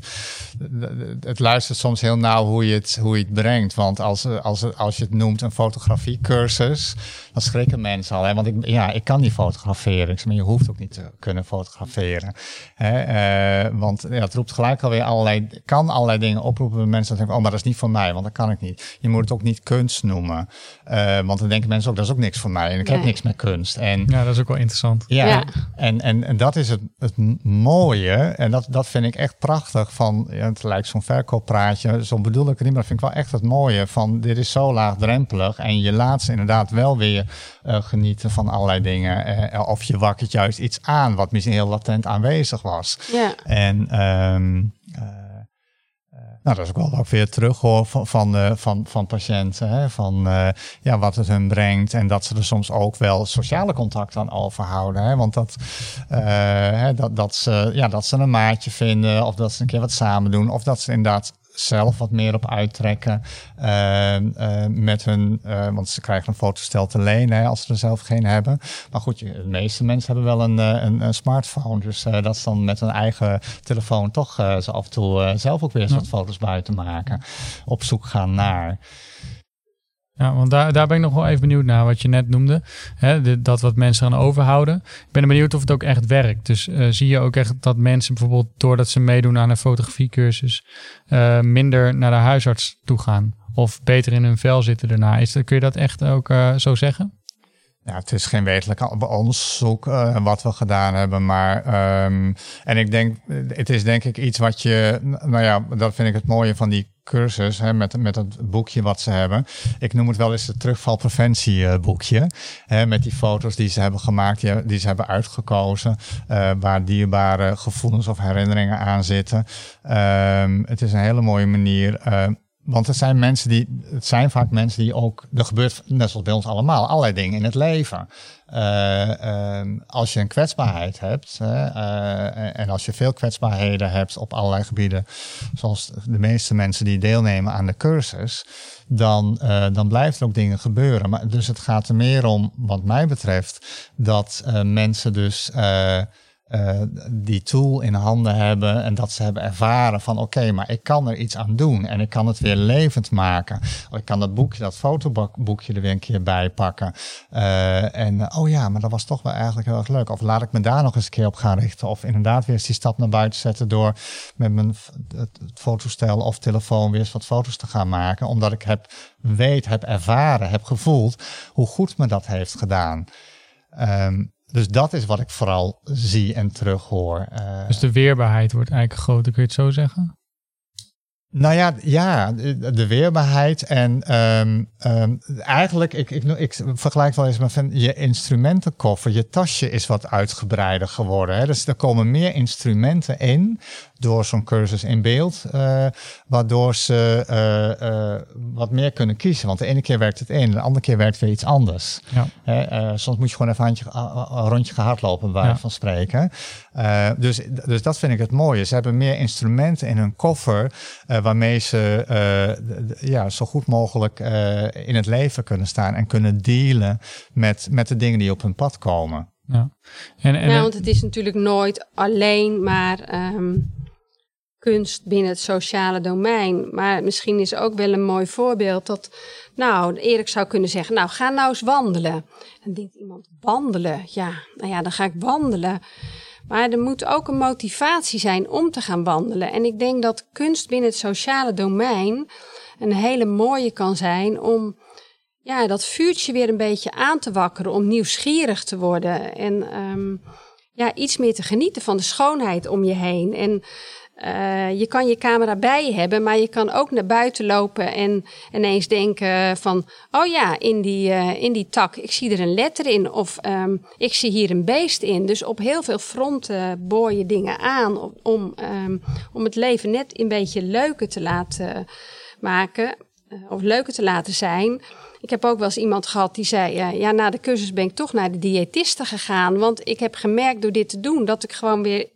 Het luistert soms heel nauw hoe je het, hoe je het brengt. Want als, als, als je het noemt een fotografiecursus, dan schrikken mensen al. Hè? Want ik, ja, ik kan niet fotograferen. Ik maar je hoeft ook niet te kunnen fotograferen. Hè? Uh, want ja, het roept gelijk alweer allerlei, kan allerlei dingen oproepen bij mensen. Dat denken, oh, maar dat is niet voor mij, want dat kan ik niet. Je moet het ook niet kunst noemen. Uh, want dan denken mensen ook, dat is ook niks voor mij. En ik heb niks met kunst. En, ja, dat is ook wel interessant. Ja, ja. En, en, en dat is het, het mooie. En dat, dat vind ik echt prachtig van, ja, het lijkt zo'n verkooppraatje. Zo bedoel ik het niet, maar dat vind ik wel echt het mooie van, dit is zo laagdrempelig. En je laat ze inderdaad wel weer uh, genieten van allerlei dingen. Uh, of je wakkert juist iets aan wat misschien heel latent aanwezig was. Ja. En um, nou, dat is ook wel ook weer terug hoor van, van, uh, van, van patiënten. Hè? Van uh, ja, wat het hun brengt. En dat ze er soms ook wel sociale contact aan overhouden. Hè? Want dat, hè, dat, dat, ze, ja, dat ze een maatje vinden. Of dat ze een keer wat samen doen. Of dat ze inderdaad zelf wat meer op uittrekken uh, uh, met hun, uh, want ze krijgen een fotostel te lenen hè, als ze er zelf geen hebben. Maar goed, de meeste mensen hebben wel een, een, een smartphone, dus dat is dan met hun eigen telefoon toch ze af en toe zelf ook weer eens wat foto's buiten maken, op zoek gaan naar. Ja, want daar, daar ben ik nog wel even benieuwd naar wat je net noemde. Hè, dat wat mensen aan overhouden. Ik ben benieuwd of het ook echt werkt. Dus uh, zie je ook echt dat mensen bijvoorbeeld doordat ze meedoen aan een fotografiecursus uh, minder naar de huisarts toe gaan? Of beter in hun vel zitten daarna? Is, kun je dat echt ook uh, zo zeggen? Ja, het is geen wetelijk onderzoek uh, wat we gedaan hebben, maar um, en ik denk, het is denk ik iets wat je, nou ja, dat vind ik het mooie van die cursus hè, met, met het boekje wat ze hebben. Ik noem het wel eens het terugvalpreventieboekje. Hè, met die foto's die ze hebben gemaakt, die, die ze hebben uitgekozen, uh, waar dierbare gevoelens of herinneringen aan zitten. Um, het is een hele mooie manier. Uh, want het zijn mensen die, het zijn vaak mensen die ook, er gebeurt net zoals bij ons allemaal, allerlei dingen in het leven. Uh, uh, als je een kwetsbaarheid hebt, uh, en als je veel kwetsbaarheden hebt op allerlei gebieden, zoals de meeste mensen die deelnemen aan de cursus, dan, dan blijft er ook dingen gebeuren. Maar, dus het gaat er meer om, wat mij betreft, dat mensen dus uh, die tool in handen hebben en dat ze hebben ervaren van oké, maar ik kan er iets aan doen en ik kan het weer levend maken. Ik kan dat boekje, dat fotoboekje er weer een keer bij pakken. Uh, en oh ja, maar dat was toch wel eigenlijk heel erg leuk. Of laat ik me daar nog eens een keer op gaan richten. Of inderdaad weer eens die stap naar buiten zetten door met mijn fotostel of telefoon weer eens wat foto's te gaan maken. Omdat ik heb weet, heb ervaren, heb gevoeld hoe goed me dat heeft gedaan. Um, dus dat is wat ik vooral zie en terughoor. Dus de weerbaarheid wordt eigenlijk groter, kun je het zo zeggen? Nou ja, ja de, weerbaarheid en um, um, eigenlijk, ik, ik, ik, vergelijk wel eens met van je instrumentenkoffer, je tasje is wat uitgebreider geworden. Hè? Dus er komen meer instrumenten in door zo'n cursus in beeld, uh, waardoor ze uh, uh, wat meer kunnen kiezen. Want de ene keer werkt het een, de andere keer werkt weer iets anders. Ja. soms moet je gewoon even een, handje, een rondje hardlopen, bij ja. van spreken. Dus, dus dat vind ik het mooie. Ze hebben meer instrumenten in hun koffer, waarmee ze ja, zo goed mogelijk in het leven kunnen staan en kunnen dealen met, met de dingen die op hun pad komen. Ja. En, en, nou, want het is natuurlijk nooit alleen maar um, kunst binnen het sociale domein. Maar misschien is ook wel een mooi voorbeeld dat, nou, Erik zou kunnen zeggen, nou, ga nou eens wandelen. Dan denkt iemand, wandelen? Ja, nou ja, dan ga ik wandelen. Maar er moet ook een motivatie zijn om te gaan wandelen. En ik denk dat kunst binnen het sociale domein een hele mooie kan zijn om ja, dat vuurtje weer een beetje aan te wakkeren, om nieuwsgierig te worden en um, ja, iets meer te genieten van de schoonheid om je heen. En uh, je kan je camera bij je hebben, maar je kan ook naar buiten lopen en ineens denken van, oh ja, in die, uh, in die tak, ik zie er een letter in of um, ik zie hier een beest in. Dus op heel veel fronten boor je dingen aan om, om het leven net een beetje leuker te laten maken uh, of leuker te laten zijn. Ik heb ook wel eens iemand gehad die zei: Ja, na de cursus ben ik toch naar de diëtiste gegaan. Want ik heb gemerkt door dit te doen dat ik gewoon weer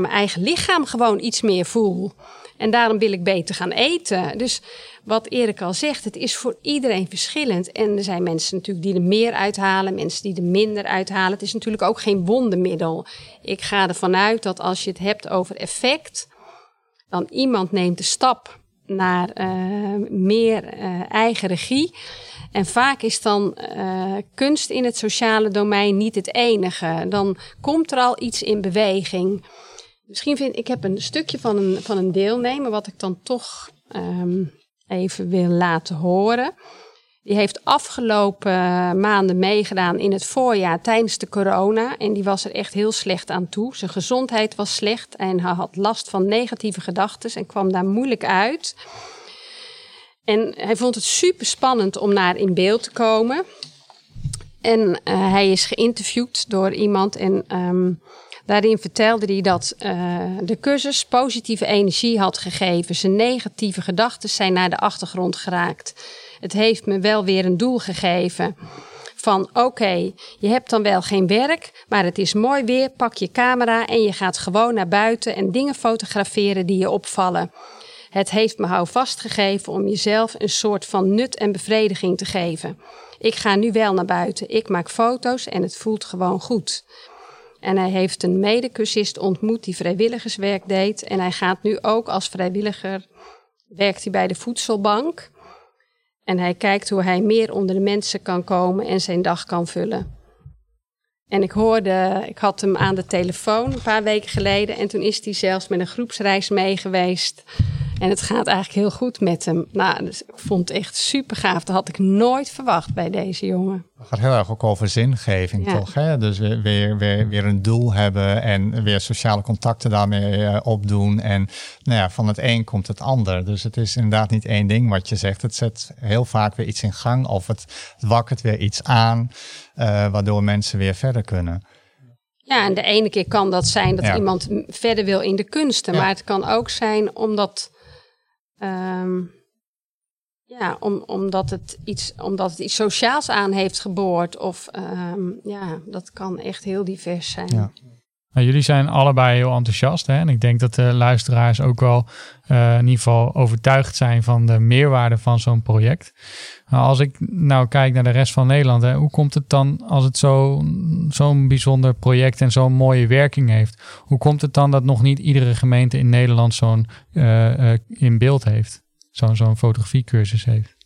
mijn eigen lichaam gewoon iets meer voel. En daarom wil ik beter gaan eten. Dus wat Erik al zegt, het is voor iedereen verschillend. En er zijn mensen natuurlijk die er meer uithalen, mensen die er minder uithalen. Het is natuurlijk ook geen wondermiddel. Ik ga ervan uit dat als je het hebt over effect, dan iemand neemt de stap naar uh, meer uh, eigen regie. En vaak is dan uh, kunst in het sociale domein niet het enige. Dan komt er al iets in beweging. Misschien vind ik heb een stukje van een, van een deelnemer wat ik dan toch um, even wil laten horen. Die heeft afgelopen maanden meegedaan in het voorjaar tijdens de corona. En die was er echt heel slecht aan toe. Zijn gezondheid was slecht en hij had last van negatieve gedachten en kwam daar moeilijk uit. En hij vond het super spannend om naar in beeld te komen. En uh, hij is geïnterviewd door iemand en um, Daarin vertelde hij dat uh, de cursus positieve energie had gegeven. Zijn negatieve gedachten zijn naar de achtergrond geraakt. Het heeft me wel weer een doel gegeven. Van oké, je hebt dan wel geen werk, maar het is mooi weer. Pak je camera en je gaat gewoon naar buiten en dingen fotograferen die je opvallen. Het heeft me houvast gegeven om jezelf een soort van nut en bevrediging te geven. Ik ga nu wel naar buiten. Ik maak foto's en het voelt gewoon goed. En hij heeft een medecursist ontmoet die vrijwilligerswerk deed. En hij gaat nu ook als vrijwilliger, werkt hij bij de voedselbank. En hij kijkt hoe hij meer onder de mensen kan komen en zijn dag kan vullen. En ik hoorde, ik had hem aan de telefoon een paar weken geleden. En toen is hij zelfs met een groepsreis mee geweest. En het gaat eigenlijk heel goed met hem. Nou, dus ik vond het echt super gaaf. Dat had ik nooit verwacht bij deze jongen. Het gaat heel erg ook over zingeving, toch? Hè? Dus weer, weer, weer, een doel hebben en weer sociale contacten daarmee uh, opdoen. En nou ja, van het een komt het ander. Dus het is inderdaad niet één ding wat je zegt. Het zet heel vaak weer iets in gang of het, wakkert weer iets aan, uh, waardoor mensen weer verder kunnen. Ja, en de ene keer kan dat zijn dat iemand verder wil in de kunsten. Maar het kan ook zijn omdat Um, ja, om, omdat, het iets, omdat het iets sociaals aan heeft geboord. Of um, ja, dat kan echt heel divers zijn. Nou, jullie zijn allebei heel enthousiast. Hè? En ik denk dat de luisteraars ook wel uh, in ieder geval overtuigd zijn van de meerwaarde van zo'n project. Maar als ik nou kijk naar de rest van Nederland, hè, hoe komt het dan als het zo'n bijzonder project en zo'n mooie werking heeft? Hoe komt het dan dat nog niet iedere gemeente in Nederland zo'n uh, uh, in beeld heeft? Zo'n zo'n fotografiecursus heeft?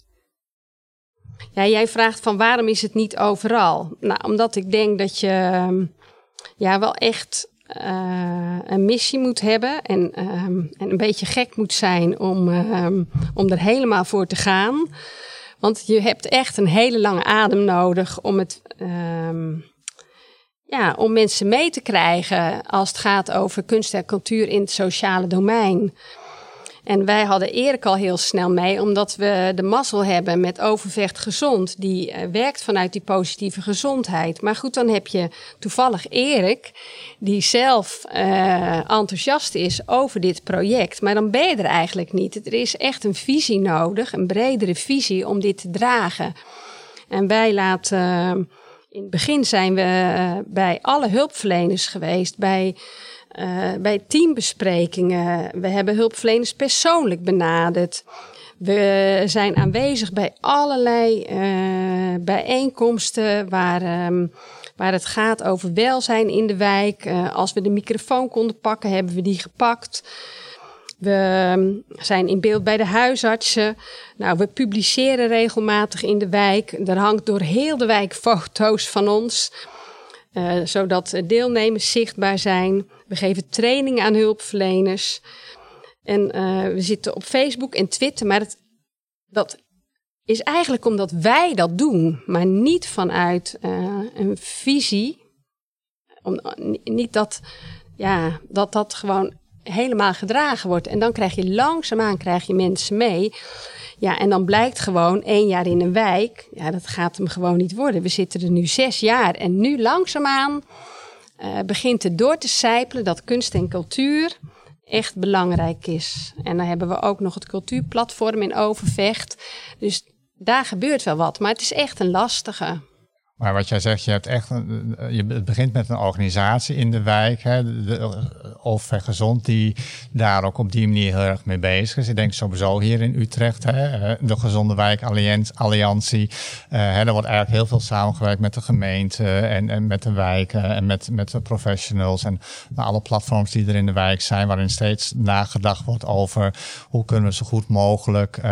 Ja, jij vraagt van waarom is het niet overal? Nou, omdat ik denk dat je ehm, ja, wel echt uh, een missie moet hebben en, um, en een beetje gek moet zijn om, um, om er helemaal voor te gaan. Want je hebt echt een hele lange adem nodig om het, um, ja, om mensen mee te krijgen als het gaat over kunst en cultuur in het sociale domein. En wij hadden Erik al heel snel mee, omdat we de mazzel hebben met Overvecht Gezond. Die uh, werkt vanuit die positieve gezondheid. Maar goed, dan heb je toevallig Erik, die zelf uh, enthousiast is over dit project. Maar dan ben je er eigenlijk niet. Er is echt een visie nodig, een bredere visie om dit te dragen. En wij laten. Uh, in het begin zijn we bij alle hulpverleners geweest, bij uh, bij teambesprekingen. We hebben hulpverleners persoonlijk benaderd. We zijn aanwezig bij allerlei uh, bijeenkomsten waar, um, waar het gaat over welzijn in de wijk. Uh, als we de microfoon konden pakken, hebben we die gepakt. We um, zijn in beeld bij de huisartsen. Nou, we publiceren regelmatig in de wijk. Er hangt door heel de wijk foto's van ons. Zodat deelnemers zichtbaar zijn. We geven trainingen aan hulpverleners. En uh, we zitten op Facebook en Twitter. Maar het, dat is eigenlijk omdat wij dat doen, maar niet vanuit uh, een visie. Om, niet dat, ja, dat dat gewoon helemaal gedragen wordt. En dan krijg je langzaamaan krijg je mensen mee. Ja, en dan blijkt gewoon één jaar in een wijk, ja, dat gaat hem gewoon niet worden. We zitten er nu zes jaar en nu langzaamaan uh, begint het door te sijpelen dat kunst en cultuur echt belangrijk is. En dan hebben we ook nog het cultuurplatform in Overvecht. Dus daar gebeurt wel wat, maar het is echt een lastige. Maar wat jij zegt, je hebt echt een, je, het begint met een organisatie in de wijk, hè, of Gezond, die daar ook op die manier heel erg mee bezig is. Ik denk sowieso hier in Utrecht, hè, de Gezonde Wijk Alliantie. Hè, er wordt eigenlijk heel veel samengewerkt met de gemeente en, en met de wijken en met, met de professionals en alle platforms die er in de wijk zijn, waarin steeds nagedacht wordt over hoe kunnen we zo goed mogelijk uh,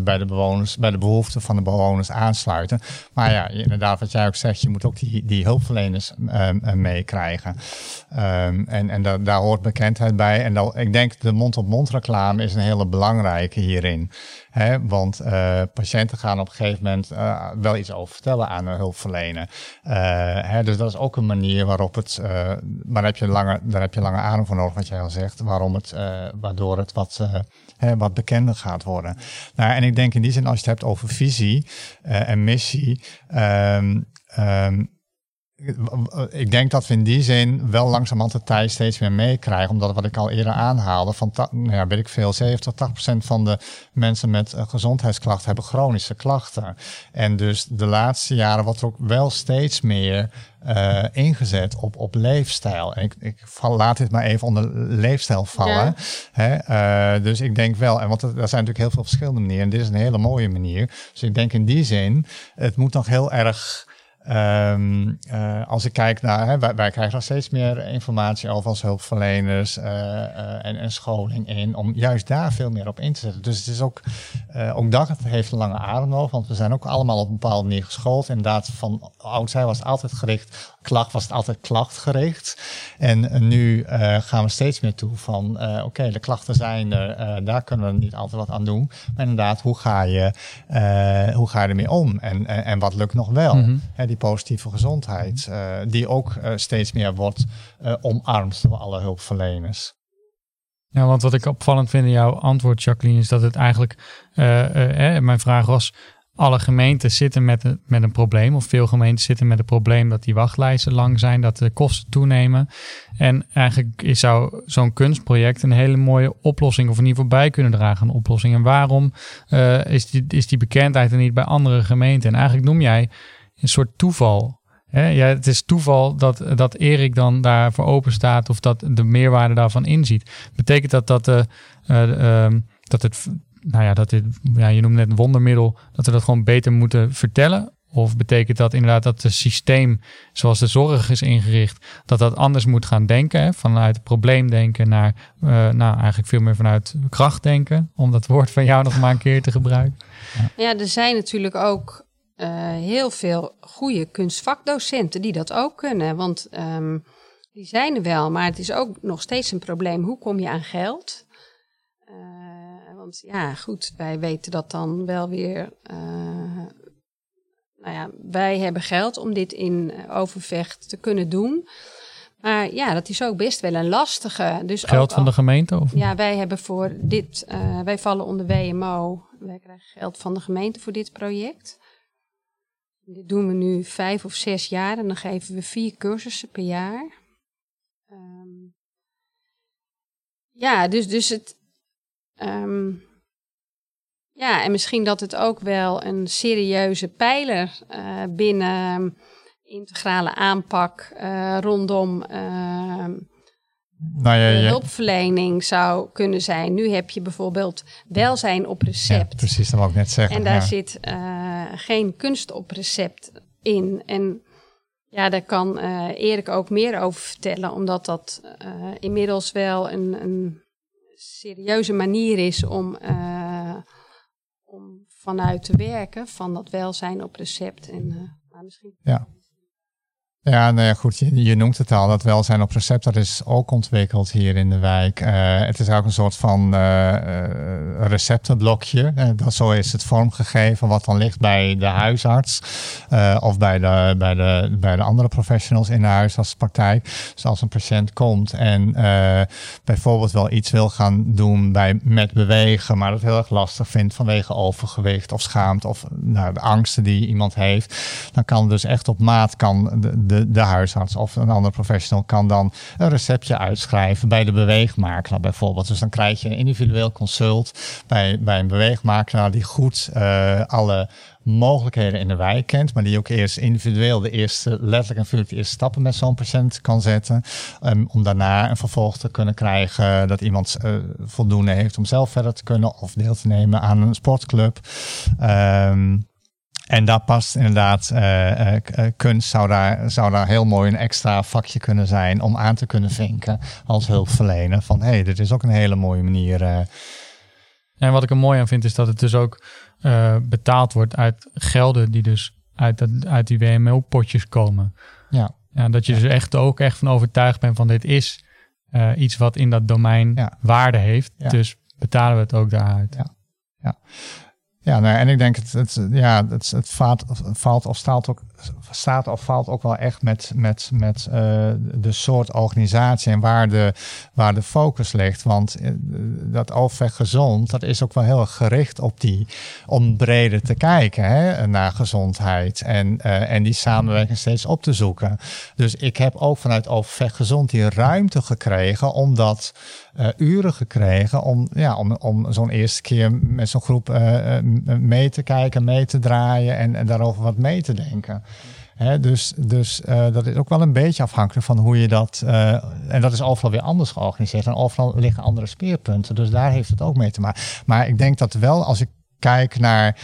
bij de bewoners, bij de behoeften van de bewoners aansluiten. Maar ja, inderdaad wat jij ook zegt, je moet ook die, die hulpverleners um, meekrijgen. Um, en en da daar hoort bekendheid bij. En dat, ik denk de mond-op-mond reclame is een hele belangrijke hierin. Hè? Want uh, patiënten gaan op een gegeven moment uh, wel iets over vertellen aan een hulpverlener. Hè? Dus dat is ook een manier waarop het, maar heb je langer, daar heb je langer adem voor nodig, wat jij al zegt, waarom het, waardoor het wat wat bekender gaat worden. Nou, en ik denk in die zin, als je het hebt over visie uh, en missie. Um, um, ik denk dat we in die zin wel langzamerhand de tijd steeds meer meekrijgen. Omdat wat ik al eerder aanhaalde, van nou ja, weet ik veel, 70, 80 procent van de mensen met uh, gezondheidsklachten hebben chronische klachten. En dus de laatste jaren wordt er ook wel steeds meer uh, ingezet op, op leefstijl. En ik, ik val, laat dit maar even onder leefstijl vallen. Ja. Hè? Uh, dus ik denk wel, en want er zijn natuurlijk heel veel verschillende manieren. En dit is een hele mooie manier. Dus ik denk in die zin, het moet nog heel erg Um, uh, als ik kijk naar, hè, wij, wij, krijgen nog steeds meer informatie over als hulpverleners uh, uh, en, en, scholing in, om juist daar veel meer op in te zetten. Dus het is ook, ook dat heeft een lange adem nodig, want we zijn ook allemaal op een bepaalde manier geschoold. Inderdaad, van oudsher was het altijd gericht, klacht was het altijd klachtgericht. En nu gaan we steeds meer toe van, oké, okay, de klachten zijn er, daar kunnen we niet altijd wat aan doen. Maar inderdaad, hoe ga je, hoe ga je ermee om en, en, en wat lukt nog wel? Mm -hmm die positieve gezondheid, uh, die ook uh, steeds meer wordt uh, omarmd door alle hulpverleners. Ja, want wat ik opvallend vind in jouw antwoord, Jacqueline, is dat het eigenlijk, eh, mijn vraag was, alle gemeenten zitten met een, met een probleem, of veel gemeenten zitten met een probleem dat die wachtlijsten lang zijn, dat de kosten toenemen. En eigenlijk is zou zo'n kunstproject een hele mooie oplossing, of in ieder geval bij kunnen dragen een oplossing. En waarom uh, is, die, is die bekendheid er niet bij andere gemeenten? En eigenlijk noem jij een soort toeval. Hè? Ja, het is toeval dat, dat Erik dan daarvoor open staat of dat de meerwaarde daarvan inziet. Betekent dat dat, uh, uh, dat het, nou ja, dat dit, ja, je noemt net een wondermiddel, dat we dat gewoon beter moeten vertellen? Of betekent dat inderdaad dat het systeem zoals de zorg is ingericht, dat dat anders moet gaan denken? Vanuit het probleem denken naar, uh, nou eigenlijk veel meer vanuit kracht denken, om dat woord van jou nog maar een keer te gebruiken. Ja, er zijn natuurlijk ook heel veel goede kunstvakdocenten die dat ook kunnen. Want um, die zijn er wel, maar het is ook nog steeds een probleem. Hoe kom je aan geld? Uh, want ja, goed, wij weten dat dan wel weer. Uh, nou ja, wij hebben geld om dit in eh, Overvecht te kunnen doen. Maar ja, dat is ook best wel een lastige. Dus Geld ook van de gemeente? Of? Ja, wij hebben voor dit, eh, wij vallen onder WMO. Wij krijgen geld van de gemeente voor dit project. Dit doen we nu vijf of zes jaar en dan geven we vier cursussen per jaar. Ehm, ja, dus, dus het. ehm, ja, en misschien dat het ook wel een serieuze pijler eh, binnen integrale aanpak eh, rondom ehm, Nou ja, hulpverlening zou kunnen zijn. Nu heb je bijvoorbeeld welzijn op ja, recept. precies, dat wou ik net zeggen. en daar ja. zit eh, geen kunst op recept in. En ja, daar kan eh, Erik ook meer over vertellen, omdat dat eh, inmiddels wel een, een serieuze manier is om, om vanuit te werken van dat welzijn op recept. En, maar misschien Ja, nou ja, goed, je, noemt het al, dat welzijn op recept, dat is ook ontwikkeld hier in de wijk. Eh, het is ook een soort van eh, receptenblokje, dat, zo is het vormgegeven, wat dan ligt bij de huisarts of bij de, bij, de, bij de andere professionals in de huisartspraktijk. Dus als een patiënt komt en bijvoorbeeld wel iets wil gaan doen bij, met bewegen, maar dat heel erg lastig vindt vanwege overgewicht of schaamte of nou, de angsten die iemand heeft, dan kan dus echt op maat kan de, de, de huisarts of een andere professional kan dan een receptje uitschrijven bij de beweegmakelaar bijvoorbeeld. Dus dan krijg je een individueel consult bij, bij een beweegmakelaar die goed eh, alle mogelijkheden in de wijk kent, maar die ook eerst individueel de eerste, letterlijk en figuurlijk de eerste stappen met zo'n patiënt kan zetten. Um, om daarna een vervolg te kunnen krijgen dat iemand eh, voldoende heeft om zelf verder te kunnen of deel te nemen aan een sportclub. Ehm, en daar past inderdaad eh, eh, eh, kunst, zou daar, zou daar heel mooi een extra vakje kunnen zijn om aan te kunnen vinken als hulpverlener. Van hé, hey, dit is ook een hele mooie manier. En wat ik er mooi aan vind is dat het dus ook betaald wordt uit gelden die dus uit, dat, uit die WMO-potjes komen. ja, Ja, dat je dus echt ook echt van overtuigd bent van dit is iets wat in dat domein Ja. waarde heeft. Ja. Dus betalen we het ook daaruit. Ja. Ja, nou, en ik denk het, het, ja, het, het valt, valt of staat ook, staat of valt ook wel echt met, met, met eh, de soort organisatie en waar de, waar de focus ligt. Want eh, dat overweg gezond, dat is ook wel heel gericht op die, om breder te kijken hè, naar gezondheid en, eh, en die samenwerking steeds op te zoeken. Dus ik heb ook vanuit overweg gezond die ruimte gekregen om dat eh, uren gekregen om, ja, om, om zo'n eerste keer met zo'n groep mee te kijken, mee te draaien en, en daarover wat mee te denken. Dus dus eh, dat is ook wel een beetje afhankelijk van hoe je dat. eh, en dat is overal weer anders georganiseerd. En overal liggen andere speerpunten. Dus daar heeft het ook mee te maken. Maar ik denk dat wel, als ik kijk naar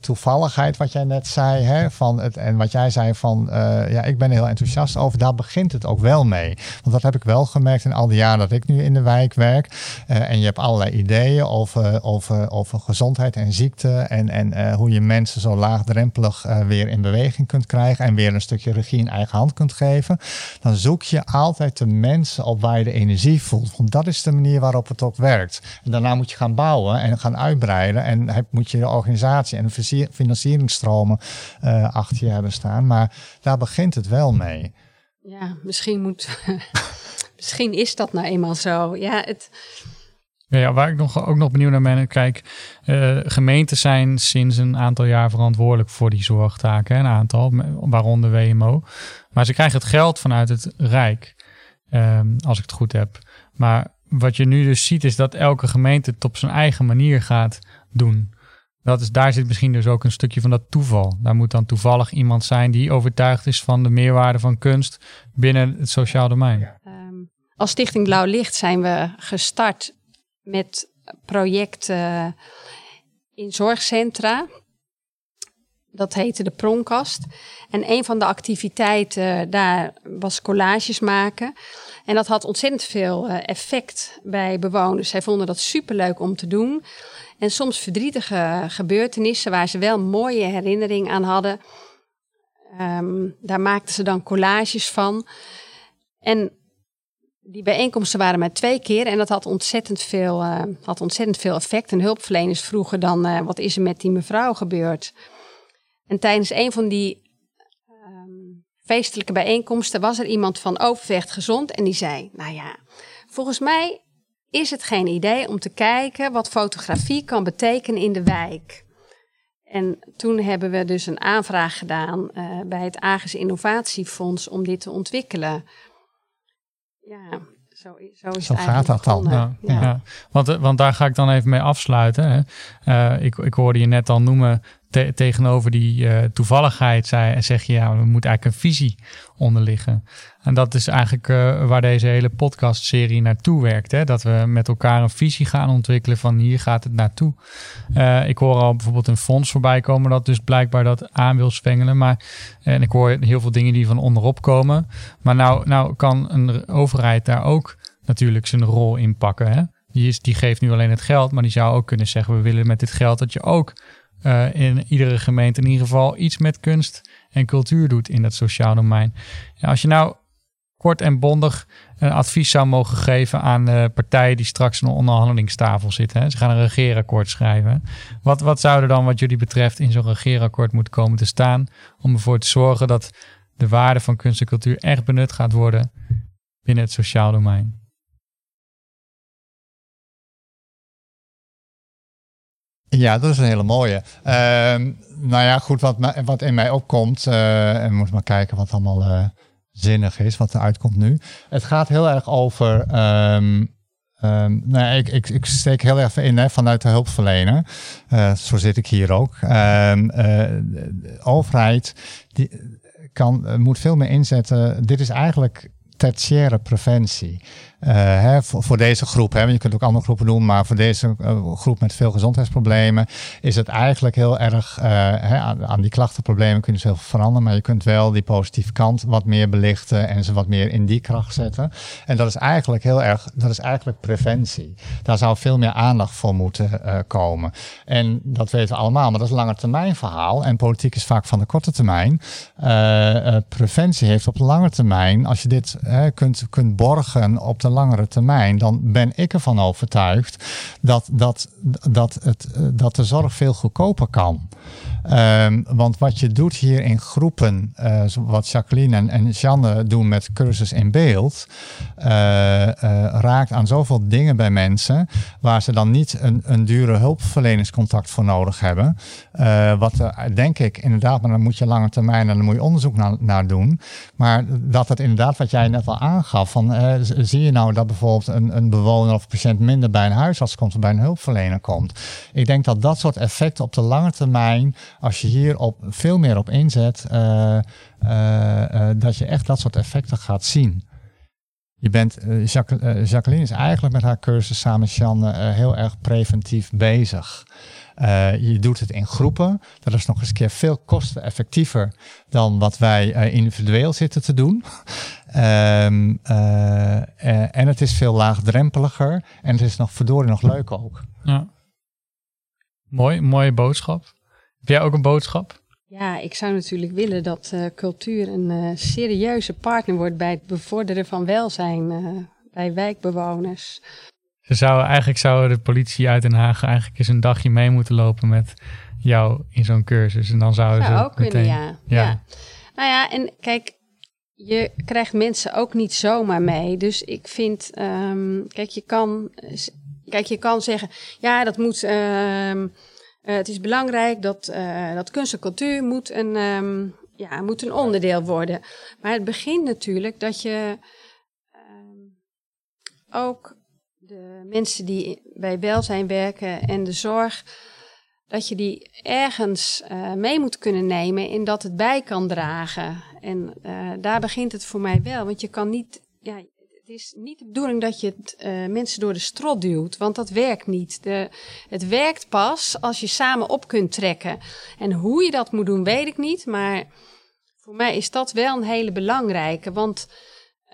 toevalligheid, wat jij net zei, hè, van het, en wat jij zei van, eh, ja, ik ben heel enthousiast over, daar begint het ook wel mee. Want dat heb ik wel gemerkt in al die jaren dat ik nu in de wijk werk. Eh, en je hebt allerlei ideeën over, over, over gezondheid en ziekte en, en eh, hoe je mensen zo laagdrempelig eh, weer in beweging kunt krijgen en weer een stukje regie in eigen hand kunt geven. Dan zoek je altijd de mensen op waar je de energie voelt. Want dat is de manier waarop het ook werkt. En daarna moet je gaan bouwen en gaan uitbreiden en moet je de organisatie en de financier- financieringstromen eh, achter je hebben staan. Maar daar begint het wel mee. Ja, misschien moet. misschien is dat nou eenmaal zo. Ja, het. Ja, waar ik nog, ook nog benieuwd naar ben, kijk, eh, gemeenten zijn sinds een aantal jaar verantwoordelijk voor die zorgtaken, hè, een aantal, waaronder WMO. Maar ze krijgen het geld vanuit het Rijk, ehm, als ik het goed heb. Maar wat je nu dus ziet, is dat elke gemeente het op zijn eigen manier gaat doen. Dat is, daar zit misschien dus ook een stukje van dat toeval. Daar moet dan toevallig iemand zijn die overtuigd is van de meerwaarde van kunst binnen het sociaal domein. ehm, als Stichting Blauw Licht zijn we gestart met projecten in zorgcentra. Dat heette de Pronkast. En een van de activiteiten daar was collages maken. En dat had ontzettend veel eh, effect bij bewoners. Zij vonden dat superleuk om te doen. En soms verdrietige gebeurtenissen waar ze wel mooie herinnering aan hadden. Ehm, daar maakten ze dan collages van. En die bijeenkomsten waren maar twee keer en dat had ontzettend veel, eh, had ontzettend veel effect. En hulpverleners vroegen dan, eh, wat is er met die mevrouw gebeurd? En tijdens een van die ehm, feestelijke bijeenkomsten was er iemand van Overvecht Gezond en die zei: Nou ja, volgens mij is het geen idee om te kijken wat fotografie kan betekenen in de wijk. En toen hebben we dus een aanvraag gedaan uh, bij het Agis Innovatiefonds om dit te ontwikkelen. Ja, zo, zo, is zo gaat dat dan. Ja, ja. Want, eh, want daar ga ik dan even mee afsluiten. Hè. Uh, ik, ik hoorde je net al noemen tegenover die uh, toevalligheid zei, zeg je, ja, er moet eigenlijk een visie onder liggen. En dat is eigenlijk uh, waar deze hele podcastserie naartoe werkt. Hè? Dat we met elkaar een visie gaan ontwikkelen van hier gaat het naartoe. Uh, ik hoor al bijvoorbeeld een fonds voorbij komen dat dus blijkbaar dat aan wil zwengelen. Maar, en ik hoor heel veel dingen die van onderop komen. Maar nou, nou kan een overheid daar ook natuurlijk zijn rol in pakken. Hè? Die, is, die geeft nu alleen het geld, maar die zou ook kunnen zeggen: we willen met dit geld dat je ook uh, in iedere gemeente in ieder geval iets met kunst en cultuur doet in dat sociaal domein. Als je nou kort en bondig een advies zou mogen geven aan partijen die straks aan onderhandelingstafel zitten. Ze gaan een regeerakkoord schrijven. Wat, wat zou er dan wat jullie betreft in zo'n regeerakkoord moeten komen te staan om ervoor te zorgen dat de waarde van kunst en cultuur echt benut gaat worden binnen het sociaal domein? Ja, dat is een hele mooie. Uh, nou ja, goed, wat, wat in mij opkomt, uh, en moet maar kijken wat allemaal uh, zinnig is, wat eruit komt nu. Het gaat heel erg over. Um, um, nou ja, ik, ik, ik steek heel erg in hè, vanuit de hulpverlener. Uh, zo zit ik hier ook. De overheid die kan, moet veel meer inzetten. Dit is eigenlijk tertiaire preventie. Uh, hè, voor, deze groep, hè, je kunt ook andere groepen doen, maar voor deze uh, groep met veel gezondheidsproblemen is het eigenlijk heel erg, uh, hè, aan, aan, die klachtenproblemen kun je dus heel veranderen, maar je kunt wel die positieve kant wat meer belichten en ze wat meer in die kracht zetten. En dat is eigenlijk heel erg, dat is eigenlijk preventie. Daar zou veel meer aandacht voor moeten komen. En dat weten we allemaal, maar dat is een lange termijn verhaal en politiek is vaak van de korte termijn. preventie heeft op lange termijn, als je dit kunt, kunt borgen op de langere termijn, dan ben ik ervan overtuigd dat, dat, dat, het, dat de zorg veel goedkoper kan. Um, want wat je doet hier in groepen, uh, wat Jacqueline en, en Jeanne doen met cursus in beeld, uh, raakt aan zoveel dingen bij mensen waar ze dan niet een, een dure hulpverleningscontact voor nodig hebben. wat denk ik inderdaad, maar dan moet je lange termijn en dan moet je onderzoek naar, naar doen. Maar dat het inderdaad, wat jij net al aangaf, van zie je nou dat bijvoorbeeld een, een bewoner of patiënt minder bij een huisarts komt of bij een hulpverlener komt. Ik denk dat dat soort effecten op de lange termijn als je hier op, veel meer op inzet, uh, uh, dat je echt dat soort effecten gaat zien. Je bent, Jacqueline is eigenlijk met haar cursus samen met heel erg preventief bezig. je doet het in groepen. Dat is nog eens een keer veel kosteneffectiever dan wat wij individueel zitten te doen. Um, en het is veel laagdrempeliger en het is nog verdorie nog leuk ook. Ja. Mooi, mooie boodschap. Heb jij ook een boodschap? Ja, ik zou natuurlijk willen dat uh, cultuur een uh, serieuze partner wordt bij het bevorderen van welzijn uh, bij wijkbewoners. Ze zouden, eigenlijk zou de politie uit Den Haag eigenlijk eens een dagje mee moeten lopen met jou in zo'n cursus. En dan zouden zou ze ook meteen, kunnen, ja. ja. ja. Nou ja, en kijk, je krijgt mensen ook niet zomaar mee. Dus ik vind, um, kijk, je kan, kijk, je kan zeggen, ja, dat moet... Um, uh, het is belangrijk dat, uh, dat kunst en cultuur moet een, um, ja, moet een onderdeel worden. Maar het begint natuurlijk dat je um, ook de mensen die bij welzijn werken en de zorg, dat je die ergens uh, mee moet kunnen nemen en dat het bij kan dragen. En daar begint het voor mij wel, want je kan niet, ja, is niet de bedoeling dat je het, uh, mensen door de strot duwt, want dat werkt niet. De, het werkt pas als je samen op kunt trekken. En hoe je dat moet doen, weet ik niet. Maar voor mij is dat wel een hele belangrijke. Want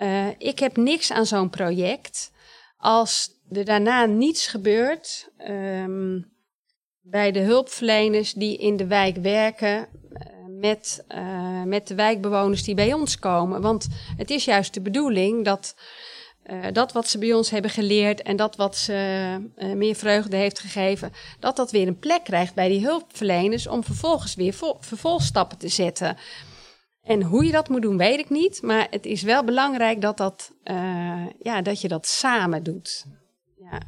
uh, ik heb niks aan zo'n project als er daarna niets gebeurt. Um, bij de hulpverleners die in de wijk werken, met, uh, met de wijkbewoners die bij ons komen. Want het is juist de bedoeling dat dat wat ze bij ons hebben geleerd en dat wat ze meer vreugde heeft gegeven, dat dat weer een plek krijgt bij die hulpverleners om vervolgens weer vervolgstappen te zetten. En hoe je dat moet doen, weet ik niet. Maar het is wel belangrijk dat, dat, ja, dat je dat samen doet. Ja.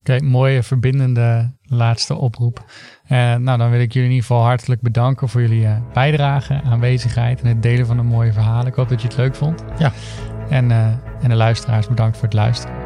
Oké, mooie verbindende laatste oproep. Uh, nou, dan wil ik jullie in ieder geval hartelijk bedanken voor jullie uh, bijdrage, aanwezigheid en het delen van een mooie verhalen. Ik hoop dat je het leuk vond. Ja. En, uh, en de luisteraars bedankt voor het luisteren.